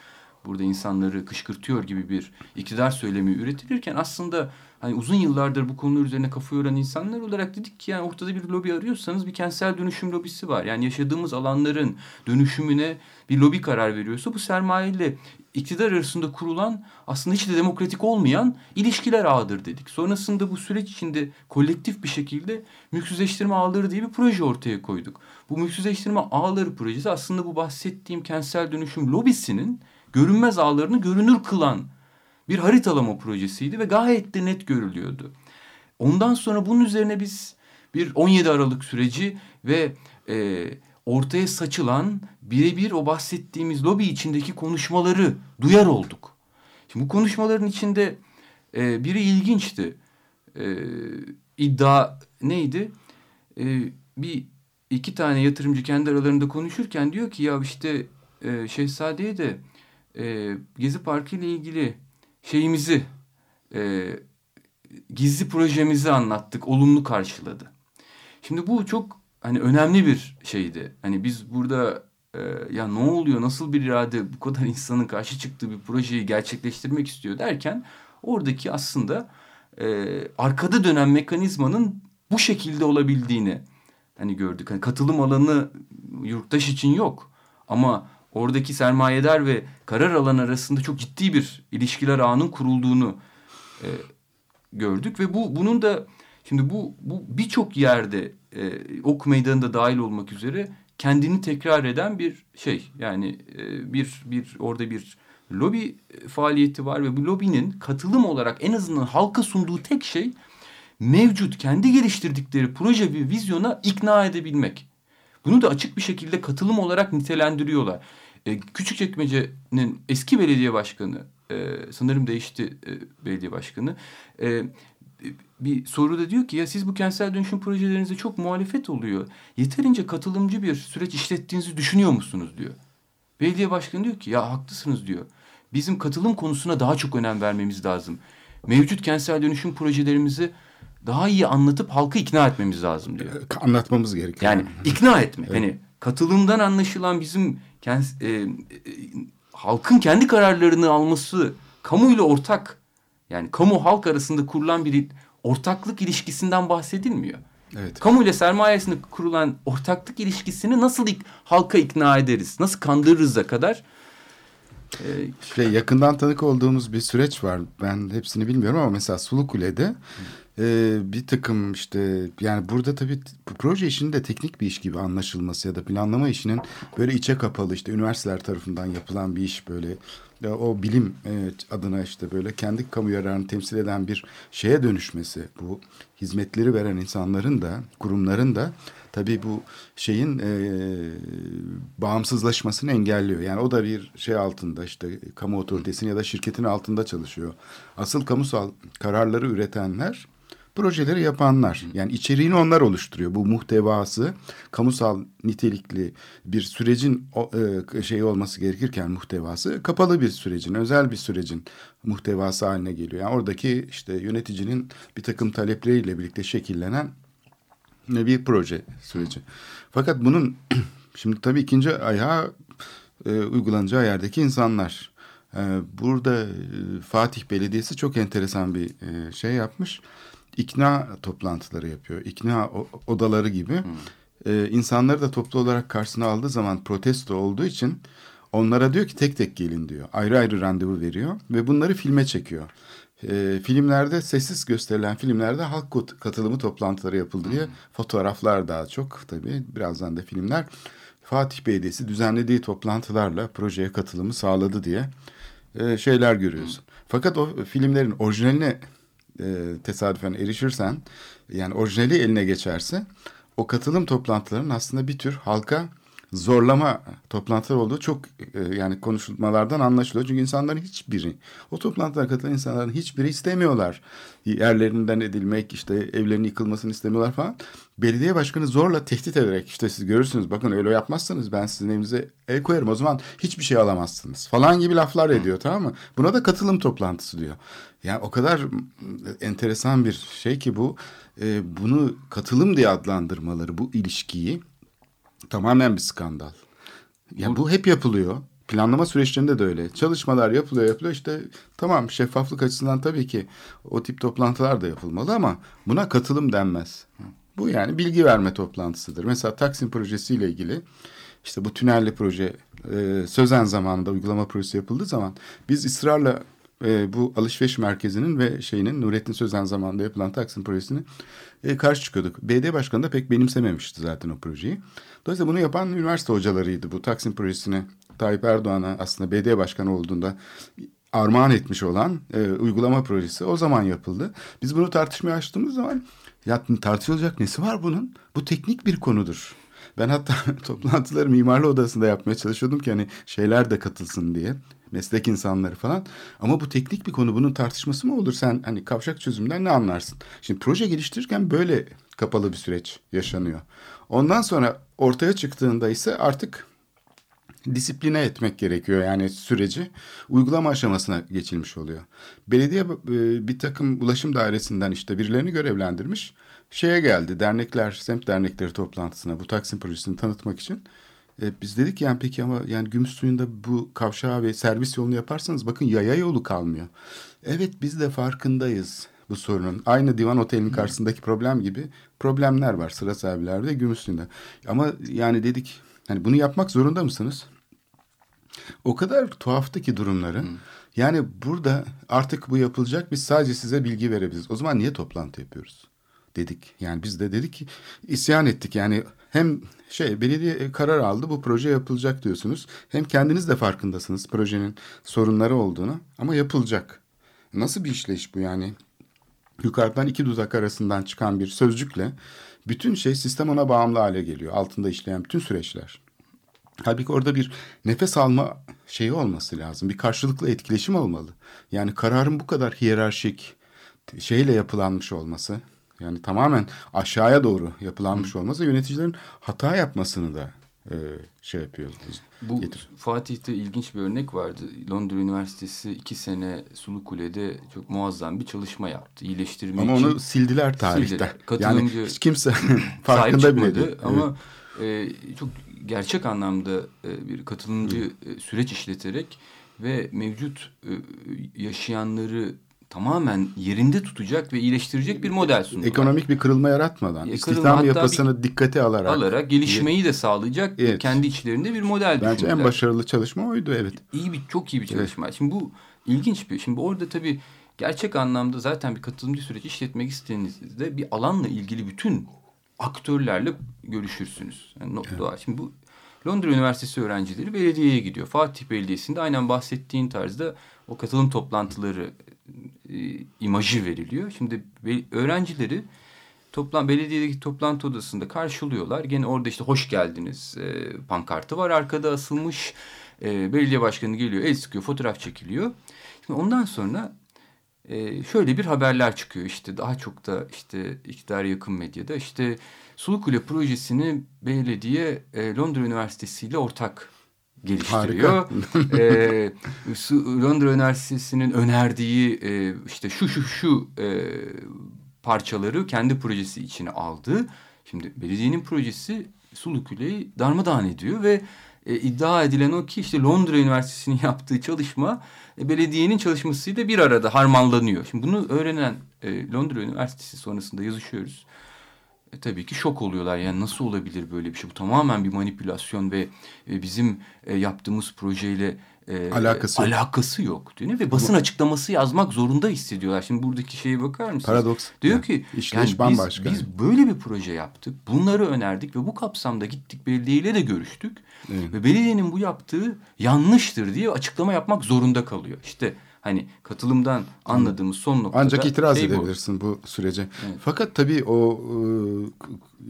burada insanları kışkırtıyor gibi bir iktidar söylemi üretilirken aslında hani uzun yıllardır bu konular üzerine kafa yoran insanlar olarak dedik ki yani ortada bir lobi arıyorsanız bir kentsel dönüşüm lobisi var. Yani yaşadığımız alanların dönüşümüne bir lobi karar veriyorsa bu sermayeyle iktidar arasında kurulan aslında hiç de demokratik olmayan ilişkiler ağıdır dedik. Sonrasında bu süreç içinde kolektif bir şekilde mülksüzleştirme ağları diye bir proje ortaya koyduk. Bu mülksüzleştirme ağları projesi aslında bu bahsettiğim kentsel dönüşüm lobisinin görünmez ağlarını görünür kılan bir haritalama projesiydi ve gayet de net görülüyordu. Ondan sonra bunun üzerine biz bir 17 Aralık süreci ve e, ortaya saçılan birebir o bahsettiğimiz lobi içindeki konuşmaları duyar olduk. Şimdi bu konuşmaların içinde e, biri ilginçti. E, iddia neydi? E, bir iki tane yatırımcı kendi aralarında konuşurken diyor ki ya işte e, Şehzade'ye de e, Gezi Parkı ile ilgili şeyimizi e, gizli projemizi anlattık. Olumlu karşıladı. Şimdi bu çok hani önemli bir şeydi. Hani biz burada e, ya ne oluyor nasıl bir irade bu kadar insanın karşı çıktığı bir projeyi gerçekleştirmek istiyor derken oradaki aslında e, arkada dönen mekanizmanın bu şekilde olabildiğini hani gördük. Hani katılım alanı yurttaş için yok ama oradaki sermayedar ve karar alan arasında çok ciddi bir ilişkiler ağının kurulduğunu e, gördük ve bu bunun da şimdi bu bu birçok yerde e, ok meydanında dahil olmak üzere kendini tekrar eden bir şey yani e, bir bir orada bir lobi faaliyeti var ve bu lobinin katılım olarak en azından halka sunduğu tek şey mevcut kendi geliştirdikleri proje ve vizyona ikna edebilmek. Bunu da açık bir şekilde katılım olarak nitelendiriyorlar. E, Küçükçekmece'nin eski belediye başkanı, e, sanırım değişti e, belediye başkanı, e, bir soruda diyor ki ya siz bu kentsel dönüşüm projelerinizde çok muhalefet oluyor. Yeterince katılımcı bir süreç işlettiğinizi düşünüyor musunuz diyor. Belediye başkanı diyor ki ya haklısınız diyor. Bizim katılım konusuna daha çok önem vermemiz lazım. Mevcut kentsel dönüşüm projelerimizi daha iyi anlatıp halkı ikna etmemiz lazım diyor. Anlatmamız gerekiyor. Yani ikna etme. Hani katılımdan anlaşılan bizim kent, e, e, halkın kendi kararlarını alması kamuyla ortak yani kamu halk arasında kurulan bir ortaklık ilişkisinden bahsedilmiyor. Evet. Kamu ile sermaye arasında kurulan ortaklık ilişkisini nasıl ik halka ikna ederiz? Nasıl kandırırız'a kadar e, şey yakından tanık olduğumuz bir süreç var. Ben hepsini bilmiyorum ama mesela Sulukule'de e, bir takım işte yani burada tabii proje işinin de teknik bir iş gibi anlaşılması ya da planlama işinin böyle içe kapalı işte üniversiteler tarafından yapılan bir iş böyle o bilim adına işte böyle kendi kamu yararını temsil eden bir şeye dönüşmesi bu hizmetleri veren insanların da kurumların da tabii bu şeyin e, bağımsızlaşmasını engelliyor. Yani o da bir şey altında işte kamu otoritesinin ya da şirketin altında çalışıyor. Asıl kamusal kararları üretenler projeleri yapanlar. Yani içeriğini onlar oluşturuyor. Bu muhtevası kamusal nitelikli bir sürecin e, şeyi olması gerekirken muhtevası kapalı bir sürecin, özel bir sürecin muhtevası haline geliyor. Yani oradaki işte yöneticinin bir takım talepleriyle birlikte şekillenen bir proje süreci. Fakat bunun şimdi tabii ikinci ayağı e, uygulanacağı yerdeki insanlar. E, burada e, Fatih Belediyesi çok enteresan bir e, şey yapmış ikna toplantıları yapıyor. İkna odaları gibi. Hmm. Ee, insanları da toplu olarak karşısına aldığı zaman protesto olduğu için onlara diyor ki tek tek gelin diyor. Ayrı ayrı randevu veriyor ve bunları filme çekiyor. Ee, filmlerde sessiz gösterilen filmlerde halk katılımı toplantıları yapıldı diye hmm. fotoğraflar daha çok tabii birazdan da filmler. Fatih Belediyesi düzenlediği toplantılarla projeye katılımı sağladı diye e, şeyler görüyorsun. Hmm. Fakat o filmlerin orijinaline e, tesadüfen erişirsen yani orijinali eline geçerse o katılım toplantılarının aslında bir tür halka zorlama toplantılar olduğu çok e, yani konuşulmalardan anlaşılıyor. Çünkü insanların hiçbiri o toplantılara katılan insanların hiçbiri istemiyorlar. Yerlerinden edilmek işte evlerinin yıkılmasını istemiyorlar falan. Belediye başkanı zorla tehdit ederek işte siz görürsünüz bakın öyle yapmazsanız ben sizin evinize el koyarım o zaman hiçbir şey alamazsınız falan gibi laflar ediyor tamam mı? Buna da katılım toplantısı diyor. Yani o kadar enteresan bir şey ki bu e, bunu katılım diye adlandırmaları bu ilişkiyi tamamen bir skandal. Ya bu hep yapılıyor. Planlama süreçlerinde de öyle. Çalışmalar yapılıyor yapılıyor işte tamam şeffaflık açısından tabii ki o tip toplantılar da yapılmalı ama buna katılım denmez. Bu yani bilgi verme toplantısıdır. Mesela Taksim projesiyle ilgili işte bu tünelli proje e, Sözen zamanında uygulama projesi yapıldığı zaman biz ısrarla e, bu alışveriş merkezinin ve şeyinin Nurettin Sözen zamanında yapılan Taksim projesini e, karşı çıkıyorduk. BD Başkanı da pek benimsememişti zaten o projeyi. Dolayısıyla bunu yapan üniversite hocalarıydı. Bu Taksim projesini Tayyip Erdoğan'a aslında BD Başkanı olduğunda armağan etmiş olan e, uygulama projesi o zaman yapıldı. Biz bunu tartışmaya açtığımız zaman ya tartışılacak nesi var bunun? Bu teknik bir konudur. Ben hatta toplantıları mimarlı odasında yapmaya çalışıyordum ki hani şeyler de katılsın diye meslek insanları falan. Ama bu teknik bir konu. Bunun tartışması mı olur? Sen hani kavşak çözümden ne anlarsın? Şimdi proje geliştirirken böyle kapalı bir süreç yaşanıyor. Ondan sonra ortaya çıktığında ise artık disipline etmek gerekiyor yani süreci uygulama aşamasına geçilmiş oluyor. Belediye e, bir takım ulaşım dairesinden işte birilerini görevlendirmiş. Şeye geldi dernekler, semt dernekleri toplantısına bu Taksim projesini tanıtmak için. E, biz dedik yani peki ama yani gümüş suyunda bu kavşağı ve servis yolunu yaparsanız bakın yaya yolu kalmıyor. Evet biz de farkındayız bu sorunun. Aynı divan otelinin karşısındaki problem gibi problemler var sıra sahiplerde gümüş suyunda. Ama yani dedik hani bunu yapmak zorunda mısınız? O kadar tuhaftı ki durumları. Hmm. Yani burada artık bu yapılacak biz sadece size bilgi verebiliriz. O zaman niye toplantı yapıyoruz? Dedik. Yani biz de dedik ki isyan ettik. Yani hem şey belediye karar aldı bu proje yapılacak diyorsunuz. Hem kendiniz de farkındasınız projenin sorunları olduğunu ama yapılacak. Nasıl bir işleyiş bu yani? Yukarıdan iki dudak arasından çıkan bir sözcükle bütün şey sistem ona bağımlı hale geliyor. Altında işleyen bütün süreçler. Halbuki orada bir nefes alma şeyi olması lazım. Bir karşılıklı etkileşim olmalı. Yani kararın bu kadar hiyerarşik şeyle yapılanmış olması yani tamamen aşağıya doğru yapılanmış olması yöneticilerin hata yapmasını da e, şey yapıyor. Bu getir. Fatih'te ilginç bir örnek vardı. Londra Üniversitesi iki sene Sulu Kule'de çok muazzam bir çalışma yaptı. İyileştirme Ama için. onu sildiler tarihte. Sildiler. Yani hiç kimse farkında bile değil. Ama evet. e, çok gerçek anlamda e, bir katılımcı e, süreç işleterek ve mevcut e, yaşayanları tamamen yerinde tutacak ve iyileştirecek bir model sundular. Ekonomik bir kırılma yaratmadan, E, istihdam kırılma, yapısını dikkate alarak. alarak gelişmeyi de sağlayacak Evet. kendi içlerinde bir model Bence düşündüler. en başarılı çalışma oydu evet. İyi bir çok iyi bir çalışma. Şimdi bu ilginç bir. Şimdi orada tabii gerçek anlamda zaten bir katılımcı süreç işletmek istediğinizde bir alanla ilgili bütün aktörlerle görüşürsünüz. Yani doğa. Şimdi bu Londra Üniversitesi öğrencileri belediyeye gidiyor. Fatih Belediyesi'nde aynen bahsettiğin tarzda o katılım toplantıları e, imajı veriliyor. Şimdi be- öğrencileri toplan belediyedeki toplantı odasında karşılıyorlar. Gene orada işte hoş geldiniz e, pankartı var arkada asılmış. E, belediye başkanı geliyor, el sıkıyor, fotoğraf çekiliyor. Şimdi ondan sonra e, şöyle bir haberler çıkıyor işte daha çok da işte iktidar yakın medyada işte Sulukule projesini belediye e, Londra Üniversitesi ile ortak geliştiriyor. e, Londra Üniversitesi'nin önerdiği e, işte şu şu şu e, parçaları kendi projesi içine aldı. Şimdi belediyenin projesi Sulukule'yi darmadağın ediyor ve e, iddia edilen o ki işte Londra Üniversitesi'nin yaptığı çalışma e, belediyenin çalışmasıyla bir arada harmanlanıyor. Şimdi bunu öğrenen e, Londra Üniversitesi sonrasında yazışıyoruz. E, tabii ki şok oluyorlar. Yani nasıl olabilir böyle bir şey? Bu tamamen bir manipülasyon ve e, bizim e, yaptığımız projeyle e, Alakası yok. alakası yok diyor. Ve basın açıklaması yazmak zorunda hissediyorlar. Şimdi buradaki şeye bakar mısınız? Paradoks. Diyor Yani ki yani bambaşka. Biz, biz böyle bir proje yaptık. Bunları önerdik ve bu kapsamda gittik belediyeyle de görüştük. Evet. Ve belediyenin bu yaptığı yanlıştır diye açıklama yapmak zorunda kalıyor. İşte hani katılımdan anladığımız son noktada Ancak itiraz şey bu. edebilirsin bu, sürece. Fakat tabii o e,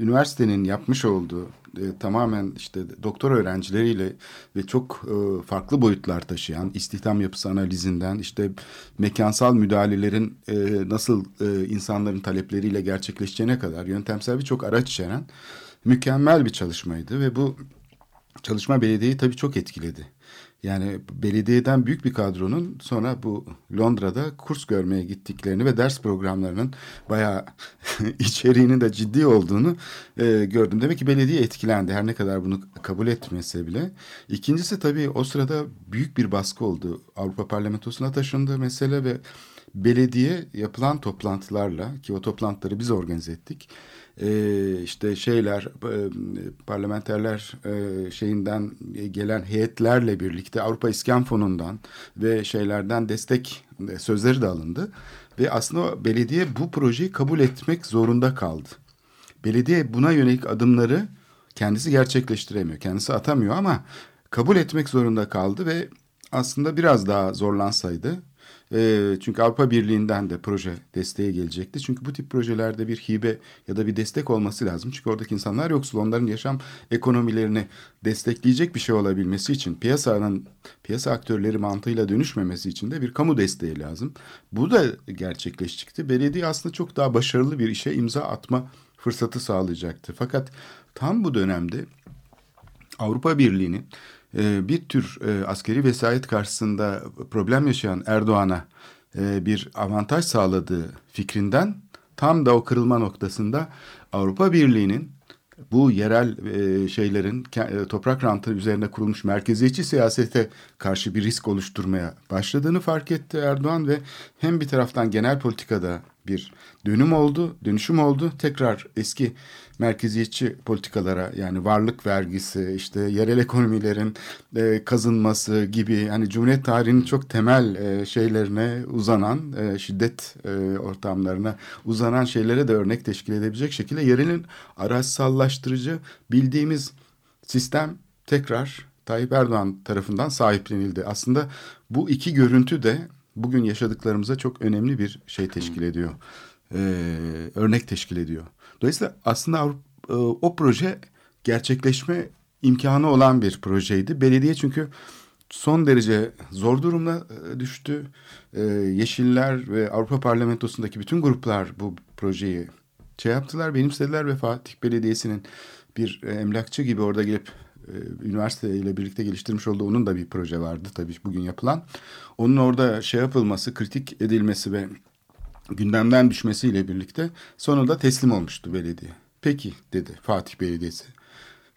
üniversitenin yapmış olduğu e, tamamen işte doktor öğrencileriyle ve çok e, farklı boyutlar taşıyan istihdam yapısı analizinden işte mekansal müdahalelerin e, nasıl e, insanların talepleriyle gerçekleşeceğine kadar yöntemsel birçok araç içeren mükemmel bir çalışmaydı ve bu çalışma belediyeyi tabii çok etkiledi. Yani belediyeden büyük bir kadronun sonra bu Londra'da kurs görmeye gittiklerini ve ders programlarının bayağı içeriğinin de ciddi olduğunu e, gördüm. Demek ki belediye etkilendi her ne kadar bunu kabul etmese bile. İkincisi tabii o sırada büyük bir baskı oldu. Avrupa Parlamentosu'na taşındı mesele ve belediye yapılan toplantılarla ki o toplantıları biz organize ettik e, işte şeyler e, parlamenterler e, şeyinden gelen heyetlerle birlikte Avrupa İskan Fonu'ndan ve şeylerden destek e, sözleri de alındı ve aslında belediye bu projeyi kabul etmek zorunda kaldı. Belediye buna yönelik adımları kendisi gerçekleştiremiyor, kendisi atamıyor ama kabul etmek zorunda kaldı ve aslında biraz daha zorlansaydı e, çünkü Avrupa Birliği'nden de proje desteği gelecekti. Çünkü bu tip projelerde bir hibe ya da bir destek olması lazım. Çünkü oradaki insanlar yoksul. Onların yaşam ekonomilerini destekleyecek bir şey olabilmesi için piyasanın piyasa aktörleri mantığıyla dönüşmemesi için de bir kamu desteği lazım. Bu da gerçekleşecekti. Belediye aslında çok daha başarılı bir işe imza atma fırsatı sağlayacaktı. Fakat tam bu dönemde Avrupa Birliği'nin bir tür e, askeri vesayet karşısında problem yaşayan Erdoğan'a e, bir avantaj sağladığı fikrinden tam da o kırılma noktasında Avrupa Birliği'nin bu yerel e, şeylerin toprak rantı üzerine kurulmuş merkeziyetçi siyasete karşı bir risk oluşturmaya başladığını fark etti Erdoğan ve hem bir taraftan genel politikada bir dönüm oldu, dönüşüm oldu. Tekrar eski merkeziyetçi politikalara yani varlık vergisi, işte yerel ekonomilerin e, kazınması gibi hani Cumhuriyet tarihinin çok temel e, şeylerine uzanan, e, şiddet e, ortamlarına uzanan şeylere de örnek teşkil edebilecek şekilde yerelin araçsallaştırıcı bildiğimiz sistem tekrar Tayyip Erdoğan tarafından sahiplenildi. Aslında bu iki görüntü de bugün yaşadıklarımıza çok önemli bir şey teşkil ediyor. Ee, örnek teşkil ediyor. Dolayısıyla aslında Avrupa, e, o proje gerçekleşme imkanı olan bir projeydi. Belediye çünkü son derece zor durumda e, düştü. Ee, Yeşiller ve Avrupa Parlamentosu'ndaki bütün gruplar bu projeyi şey yaptılar, benimsediler ve Fatih Belediyesi'nin bir e, emlakçı gibi orada gelip e, üniversite ile birlikte geliştirmiş olduğu onun da bir proje vardı tabii bugün yapılan. Onun orada şey yapılması, kritik edilmesi ve gündemden düşmesiyle birlikte sonunda teslim olmuştu belediye. Peki dedi Fatih Belediyesi.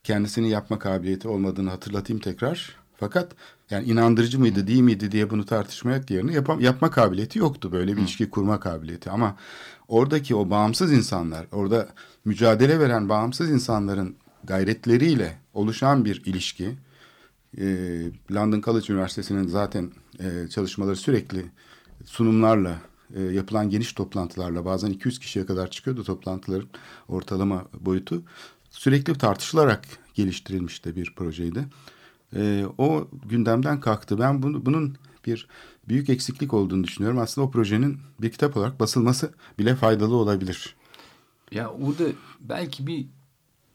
kendisinin yapma kabiliyeti olmadığını hatırlatayım tekrar. Fakat yani inandırıcı mıydı değil miydi diye bunu tartışmaya yerine yapam, yapma kabiliyeti yoktu. Böyle bir ilişki kurma kabiliyeti ama oradaki o bağımsız insanlar, orada mücadele veren bağımsız insanların gayretleriyle oluşan bir ilişki. E, London College Üniversitesi'nin zaten e, çalışmaları sürekli sunumlarla e, yapılan geniş toplantılarla bazen 200 kişiye kadar çıkıyordu toplantıların ortalama boyutu. Sürekli tartışılarak geliştirilmiş de bir projeydi. E, o gündemden kalktı. Ben bunu, bunun bir büyük eksiklik olduğunu düşünüyorum. Aslında o projenin bir kitap olarak basılması bile faydalı olabilir. Ya orada belki bir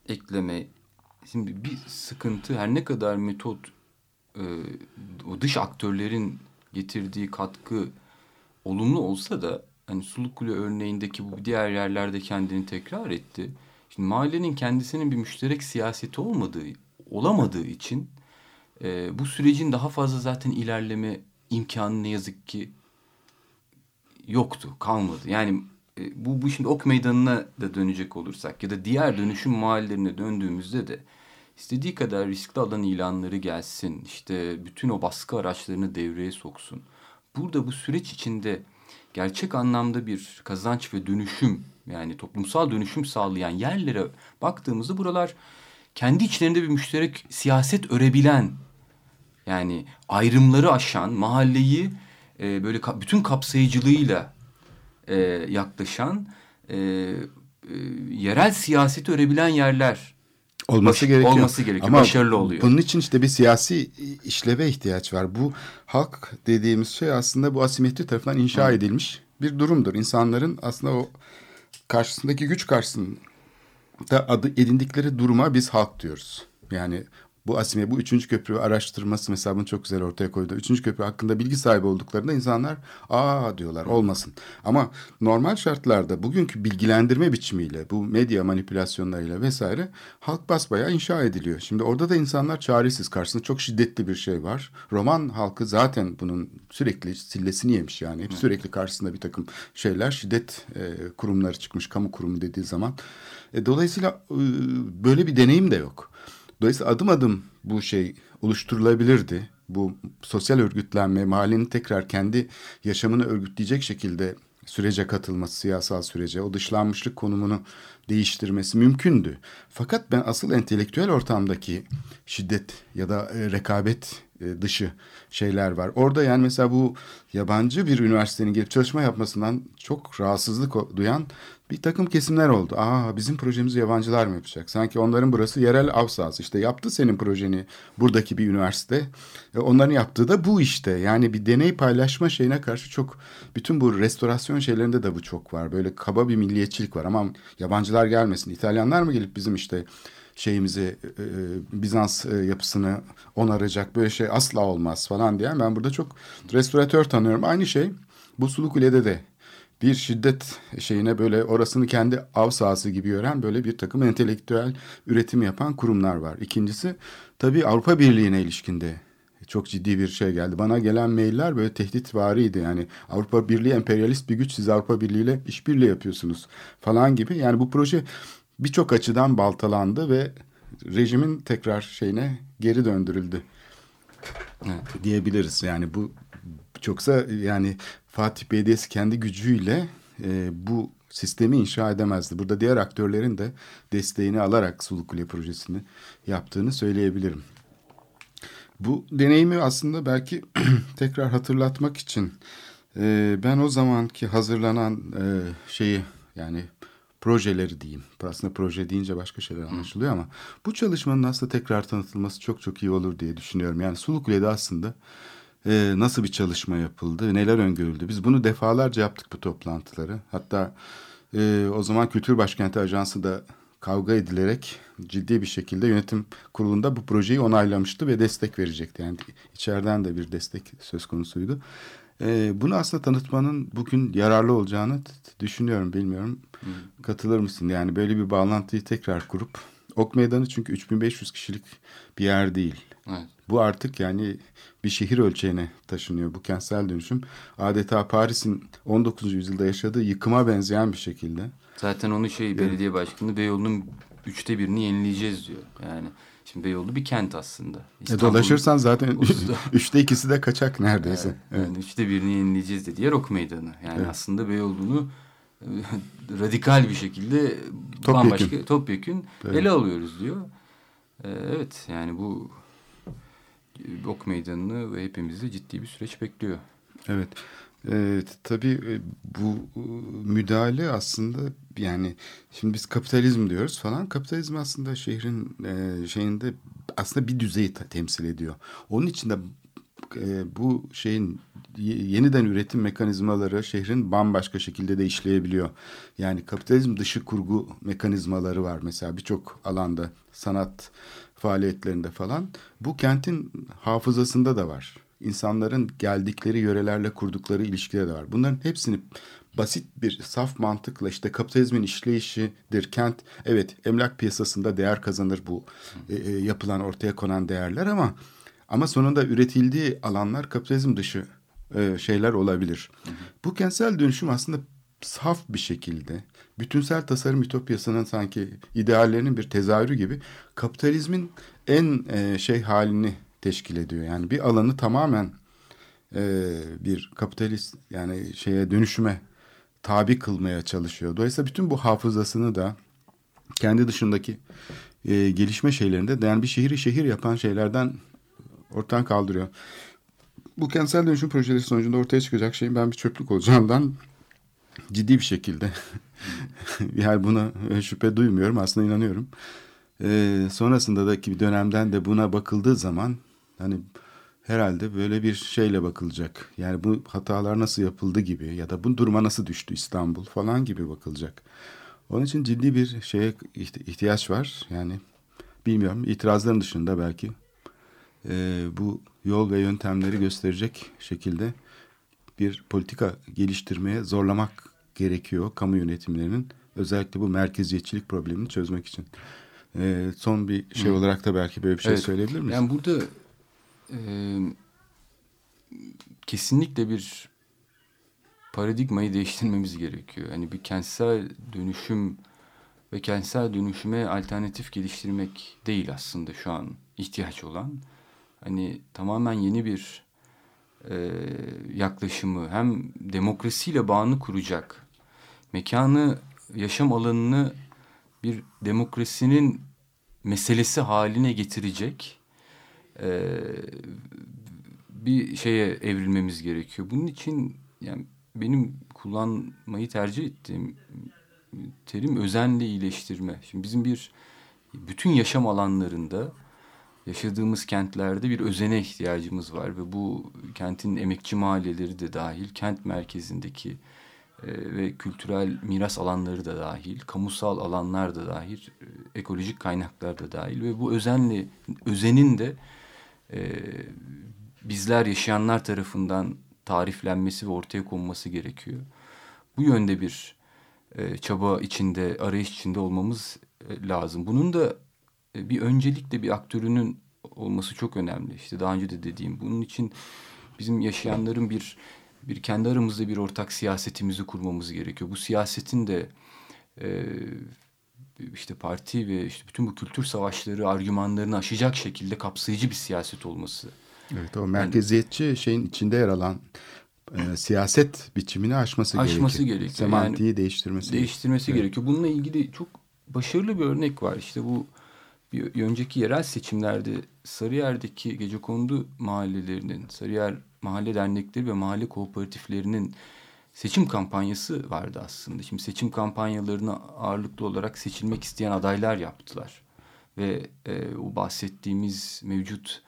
ekleme, şimdi bir sıkıntı her ne kadar metot e, o dış aktörlerin getirdiği katkı olumlu olsa da hani Sulukule örneğindeki bu diğer yerlerde kendini tekrar etti. Şimdi mahallenin kendisinin bir müşterek siyaseti olmadığı, olamadığı için e, bu sürecin daha fazla zaten ilerleme imkanı ne yazık ki yoktu, kalmadı. Yani bu, bu şimdi ok meydanına da dönecek olursak ya da diğer dönüşüm mahallelerine döndüğümüzde de istediği kadar riskli alan ilanları gelsin, işte bütün o baskı araçlarını devreye soksun. Burada bu süreç içinde gerçek anlamda bir kazanç ve dönüşüm yani toplumsal dönüşüm sağlayan yerlere baktığımızda buralar kendi içlerinde bir müşterek siyaset örebilen yani ayrımları aşan mahalleyi e, böyle ka bütün kapsayıcılığıyla e, yaklaşan e, e, yerel siyaseti örebilen yerler olması baş, gerekiyor. Olması gerekiyor. Ama başarılı oluyor. Bunun için işte bir siyasi işleve ihtiyaç var. Bu halk dediğimiz şey aslında bu asimetri tarafından inşa Hı. edilmiş bir durumdur. İnsanların aslında o karşısındaki güç karşısında adı edindikleri duruma biz halk diyoruz. Yani bu Asime bu üçüncü köprü araştırması mesela bunu çok güzel ortaya koydu. Üçüncü köprü hakkında bilgi sahibi olduklarında insanlar aa diyorlar olmasın. Ama normal şartlarda bugünkü bilgilendirme biçimiyle bu medya manipülasyonlarıyla vesaire halk basbayağı inşa ediliyor. Şimdi orada da insanlar çaresiz karşısında çok şiddetli bir şey var. Roman halkı zaten bunun sürekli sillesini yemiş yani. Hep sürekli karşısında bir takım şeyler şiddet e, kurumları çıkmış kamu kurumu dediği zaman. E, dolayısıyla e, böyle bir deneyim de yok. Dolayısıyla adım adım bu şey oluşturulabilirdi. Bu sosyal örgütlenme, mahallenin tekrar kendi yaşamını örgütleyecek şekilde sürece katılması, siyasal sürece, o dışlanmışlık konumunu değiştirmesi mümkündü. Fakat ben asıl entelektüel ortamdaki şiddet ya da e, rekabet e, dışı şeyler var. Orada yani mesela bu yabancı bir üniversitenin gelip çalışma yapmasından çok rahatsızlık duyan bir takım kesimler oldu. Aa bizim projemizi yabancılar mı yapacak? Sanki onların burası yerel av sahası. İşte yaptı senin projeni buradaki bir üniversite. E, onların yaptığı da bu işte. Yani bir deney paylaşma şeyine karşı çok bütün bu restorasyon şeylerinde de bu çok var. Böyle kaba bir milliyetçilik var. Ama yabancılar gelmesin. İtalyanlar mı gelip bizim işte şeyimizi e, e, Bizans e, yapısını onaracak böyle şey asla olmaz falan diyen ben burada çok restoratör tanıyorum. Aynı şey bu Sulukule'de de bir şiddet şeyine böyle orasını kendi av sahası gibi gören böyle bir takım entelektüel üretim yapan kurumlar var. İkincisi tabii Avrupa Birliği'ne ilişkinde çok ciddi bir şey geldi. Bana gelen mailler böyle tehdit variydi. Yani Avrupa Birliği emperyalist bir güç siz Avrupa Birliği ile işbirliği yapıyorsunuz falan gibi. Yani bu proje birçok açıdan baltalandı ve rejimin tekrar şeyine geri döndürüldü. Diyebiliriz. Yani bu çoksa yani Fatih Belediyesi kendi gücüyle e, bu sistemi inşa edemezdi. Burada diğer aktörlerin de desteğini alarak Sulu Kule projesini yaptığını söyleyebilirim. Bu deneyimi aslında belki tekrar hatırlatmak için e, ben o zamanki hazırlanan e, şeyi yani projeleri diyeyim. Aslında proje deyince başka şeyler anlaşılıyor ama bu çalışmanın aslında tekrar tanıtılması çok çok iyi olur diye düşünüyorum. Yani Sulukule'de aslında e, nasıl bir çalışma yapıldı, neler öngörüldü. Biz bunu defalarca yaptık bu toplantıları. Hatta e, o zaman Kültür Başkenti Ajansı da kavga edilerek ciddi bir şekilde yönetim kurulunda bu projeyi onaylamıştı ve destek verecekti. Yani içeriden de bir destek söz konusuydu. E, bunu aslında tanıtmanın bugün yararlı olacağını düşünüyorum, bilmiyorum. Hı. Katılır mısın? Yani böyle bir bağlantıyı tekrar kurup Ok Meydanı çünkü 3500 kişilik bir yer değil. Evet. Bu artık yani bir şehir ölçeğine taşınıyor bu kentsel dönüşüm. Adeta Paris'in 19. yüzyılda yaşadığı yıkıma benzeyen bir şekilde. Zaten onu şey belediye başkanı Beyoğlu'nun üçte birini yenileyeceğiz diyor. Yani şimdi Beyoğlu bir kent aslında. E, dolaşırsan zaten Usta. üçte ikisi de kaçak neredeyse. Evet, Evet. Yani üçte birini yenileyeceğiz dedi. Yer ok meydanı. Yani Evet. aslında Beyoğlu'nu e, radikal bir şekilde Topyekün. bambaşka topyekün Evet. ele alıyoruz diyor. E, evet yani bu ok meydanını ve hepimizi ciddi bir süreç bekliyor. Evet. Evet, tabii e, bu e, müdahale aslında yani şimdi biz kapitalizm diyoruz falan. Kapitalizm aslında şehrin e, şeyinde aslında bir düzeyi temsil ediyor. Onun için de e, bu şeyin ye- yeniden üretim mekanizmaları şehrin bambaşka şekilde de işleyebiliyor. Yani kapitalizm dışı kurgu mekanizmaları var mesela birçok alanda sanat faaliyetlerinde falan. Bu kentin hafızasında da var. İnsanların geldikleri yörelerle kurdukları ilişkide de var. Bunların hepsini basit bir saf mantıkla işte kapitalizmin işleyişidir. Kent evet emlak piyasasında değer kazanır bu e, e, yapılan ortaya konan değerler ama ama sonunda üretildiği alanlar kapitalizm dışı e, şeyler olabilir. Bu kentsel dönüşüm aslında saf bir şekilde bütünsel tasarım ütopyasının sanki ideallerinin bir tezahürü gibi kapitalizmin en e, şey halini teşkil ediyor. Yani bir alanı tamamen e, bir kapitalist yani şeye dönüşüme tabi kılmaya çalışıyor. Dolayısıyla bütün bu hafızasını da kendi dışındaki e, gelişme şeylerinde de yani bir şehri şehir yapan şeylerden ortadan kaldırıyor. Bu kentsel dönüşüm projeleri sonucunda ortaya çıkacak şeyin ben bir çöplük olacağından ciddi bir şekilde yani buna şüphe duymuyorum aslında inanıyorum. Ee, sonrasında da ki bir dönemden de buna bakıldığı zaman hani herhalde böyle bir şeyle bakılacak. Yani bu hatalar nasıl yapıldı gibi ya da bu duruma nasıl düştü İstanbul falan gibi bakılacak. Onun için ciddi bir şeye ihti- ihtiyaç var. Yani bilmiyorum itirazların dışında belki e, bu yol ve yöntemleri gösterecek şekilde bir politika geliştirmeye zorlamak gerekiyor kamu yönetimlerinin. Özellikle bu merkeziyetçilik problemini çözmek için. E, son bir şey olarak da belki böyle bir şey Evet. söyleyebilir misin? Yani burada e, kesinlikle bir paradigmayı değiştirmemiz gerekiyor. Hani bir kentsel dönüşüm ve kentsel dönüşüme alternatif geliştirmek değil aslında şu an ihtiyaç olan. Hani tamamen yeni bir e, yaklaşımı hem demokrasiyle bağını kuracak, mekanı, yaşam alanını bir demokrasinin meselesi haline getirecek e, bir şeye evrilmemiz gerekiyor. Bunun için yani benim kullanmayı tercih ettiğim terim özenle iyileştirme. Şimdi bizim bir bütün yaşam alanlarında yaşadığımız kentlerde bir özene ihtiyacımız var ve bu kentin emekçi mahalleleri de dahil, kent merkezindeki ve kültürel miras alanları da dahil, kamusal alanlar da dahil, e, ekolojik kaynaklar da dahil ve bu özenle özenin de e, bizler yaşayanlar tarafından tariflenmesi ve ortaya konması gerekiyor. Bu yönde bir e, çaba içinde, arayış içinde olmamız e, lazım. Bunun da e, bir öncelikle bir aktörünün olması çok önemli. İşte daha önce de dediğim bunun için bizim yaşayanların bir bir kendi aramızda bir ortak siyasetimizi kurmamız gerekiyor. Bu siyasetin de e, işte parti ve işte bütün bu kültür savaşları argümanlarını aşacak şekilde kapsayıcı bir siyaset olması. Evet o merkeziyetçi şeyin içinde yer alan e, siyaset biçimini aşması, Aşması gerekiyor. gerekiyor. Semantiği Yani değiştirmesi değiştirmesi Evet. gerekiyor. Bununla ilgili çok başarılı bir örnek var. İşte bu bir önceki yerel seçimlerde Sarıyer'deki gecekondu mahallelerinin, Sarıyer mahalle dernekleri ve mahalle kooperatiflerinin seçim kampanyası vardı aslında. Şimdi seçim kampanyalarını ağırlıklı olarak seçilmek isteyen adaylar yaptılar. Ve e, o bahsettiğimiz mevcut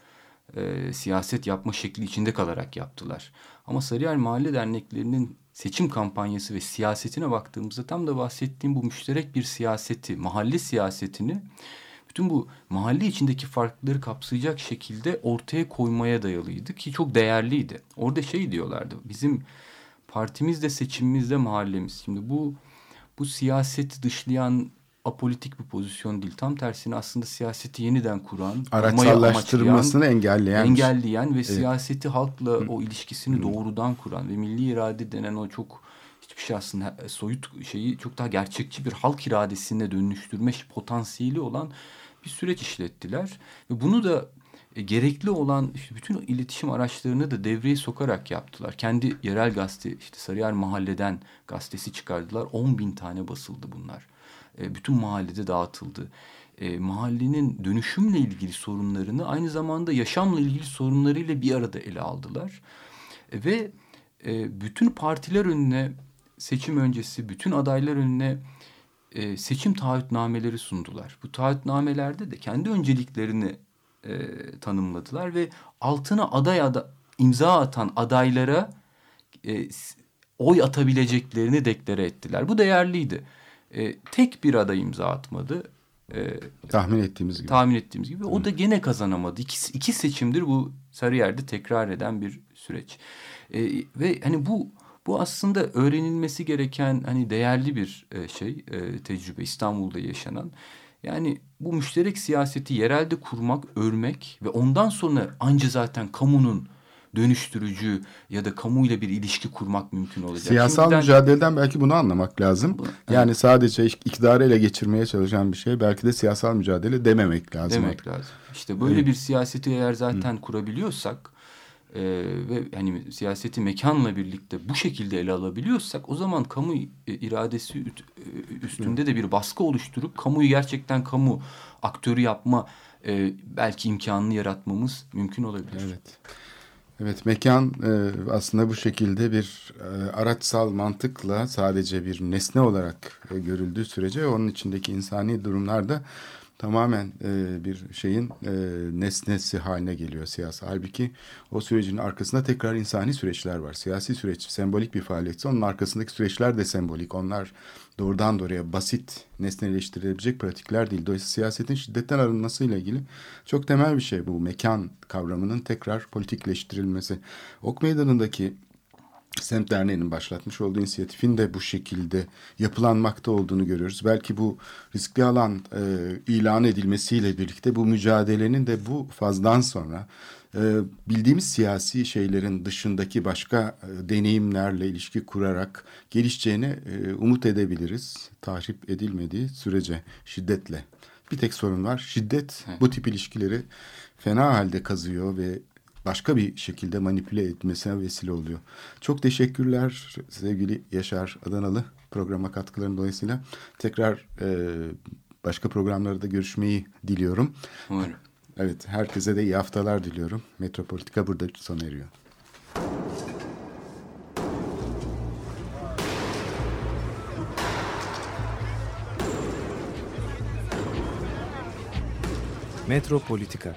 e, siyaset yapma şekli içinde kalarak yaptılar. Ama Sarıyer Mahalle Derneklerinin seçim kampanyası ve siyasetine baktığımızda tam da bahsettiğim bu müşterek bir siyaseti, mahalle siyasetini bütün bu mahalle içindeki farkları kapsayacak şekilde ortaya koymaya dayalıydı ki çok değerliydi. Orada şey diyorlardı. Bizim partimiz de seçimimiz de mahallemiz. Şimdi bu bu siyaseti dışlayan apolitik bir pozisyon değil. Tam tersine aslında siyaseti yeniden kuran, Araçsallaştırmasını engelleyen engelleyen ve siyaseti halkla o ilişkisini doğrudan kuran ve milli irade denen o çok hiçbir şey aslında e, soyut şeyi çok daha gerçekçi bir halk iradesine dönüştürme potansiyeli olan bir süreç işlettiler. Ve bunu da e, gerekli olan işte bütün iletişim araçlarını da devreye sokarak yaptılar. Kendi yerel gazete işte Sarıyer Mahalle'den gazetesi çıkardılar. 10 bin tane basıldı bunlar. E, bütün mahallede dağıtıldı. E, mahallenin dönüşümle ilgili sorunlarını aynı zamanda yaşamla ilgili sorunlarıyla bir arada ele aldılar. E, ve e, bütün partiler önüne seçim öncesi bütün adaylar önüne e, seçim taahhütnameleri sundular. Bu taahhütnamelerde de kendi önceliklerini e, tanımladılar ve altına aday ada, imza atan adaylara e, oy atabileceklerini deklare ettiler. Bu değerliydi. E, tek bir aday imza atmadı. E, tahmin ettiğimiz gibi. Tahmin ettiğimiz gibi. O da gene kazanamadı. İki, iki seçimdir bu Sarıyer'de tekrar eden bir süreç. E, ve hani bu bu aslında öğrenilmesi gereken hani değerli bir e, şey, e, tecrübe İstanbul'da yaşanan. Yani bu müşterek siyaseti yerelde kurmak, örmek ve ondan sonra anca zaten kamunun dönüştürücü ya da kamuyla bir ilişki kurmak mümkün olacak. Siyasal Şimdiden... mücadeleden belki bunu anlamak lazım. Bu, yani evet. sadece iktidarı ele geçirmeye çalışan bir şey belki de siyasal mücadele dememek lazım. Demek lazım. İşte böyle bir siyaseti eğer zaten Hı. kurabiliyorsak e, ve hani siyaseti mekanla birlikte bu şekilde ele alabiliyorsak o zaman kamu e, iradesi e, üstünde de bir baskı oluşturup kamuyu gerçekten kamu aktörü yapma e, belki imkanını yaratmamız mümkün olabilir. Evet. Evet mekan e, aslında bu şekilde bir araçsal mantıkla sadece bir nesne olarak görüldüğü sürece onun içindeki insani durumlarda tamamen e, bir şeyin e, nesnesi haline geliyor siyasi. Halbuki o sürecin arkasında tekrar insani süreçler var. Siyasi süreç sembolik bir faaliyetse onun arkasındaki süreçler de sembolik. Onlar doğrudan doğruya basit nesneleştirilebilecek pratikler değil. Dolayısıyla siyasetin şiddetten arınmasıyla ilgili çok temel bir şey bu mekan kavramının tekrar politikleştirilmesi. Ok Meydanı'ndaki Semt Derneği'nin başlatmış olduğu inisiyatifin de bu şekilde yapılanmakta olduğunu görüyoruz. Belki bu riskli alan e, ilan edilmesiyle birlikte bu mücadelenin de bu fazdan sonra e, bildiğimiz siyasi şeylerin dışındaki başka e, deneyimlerle ilişki kurarak gelişeceğini e, umut edebiliriz. Tahrip edilmediği sürece şiddetle. Bir tek sorun var. Şiddet bu tip ilişkileri fena halde kazıyor ve başka bir şekilde manipüle etmesine vesile oluyor. Çok teşekkürler sevgili Yaşar Adanalı programa katkıların dolayısıyla. Tekrar e, başka programlarda görüşmeyi diliyorum. Umarım. Evet, herkese de iyi haftalar diliyorum. Metropolitika burada sona eriyor. Metropolitika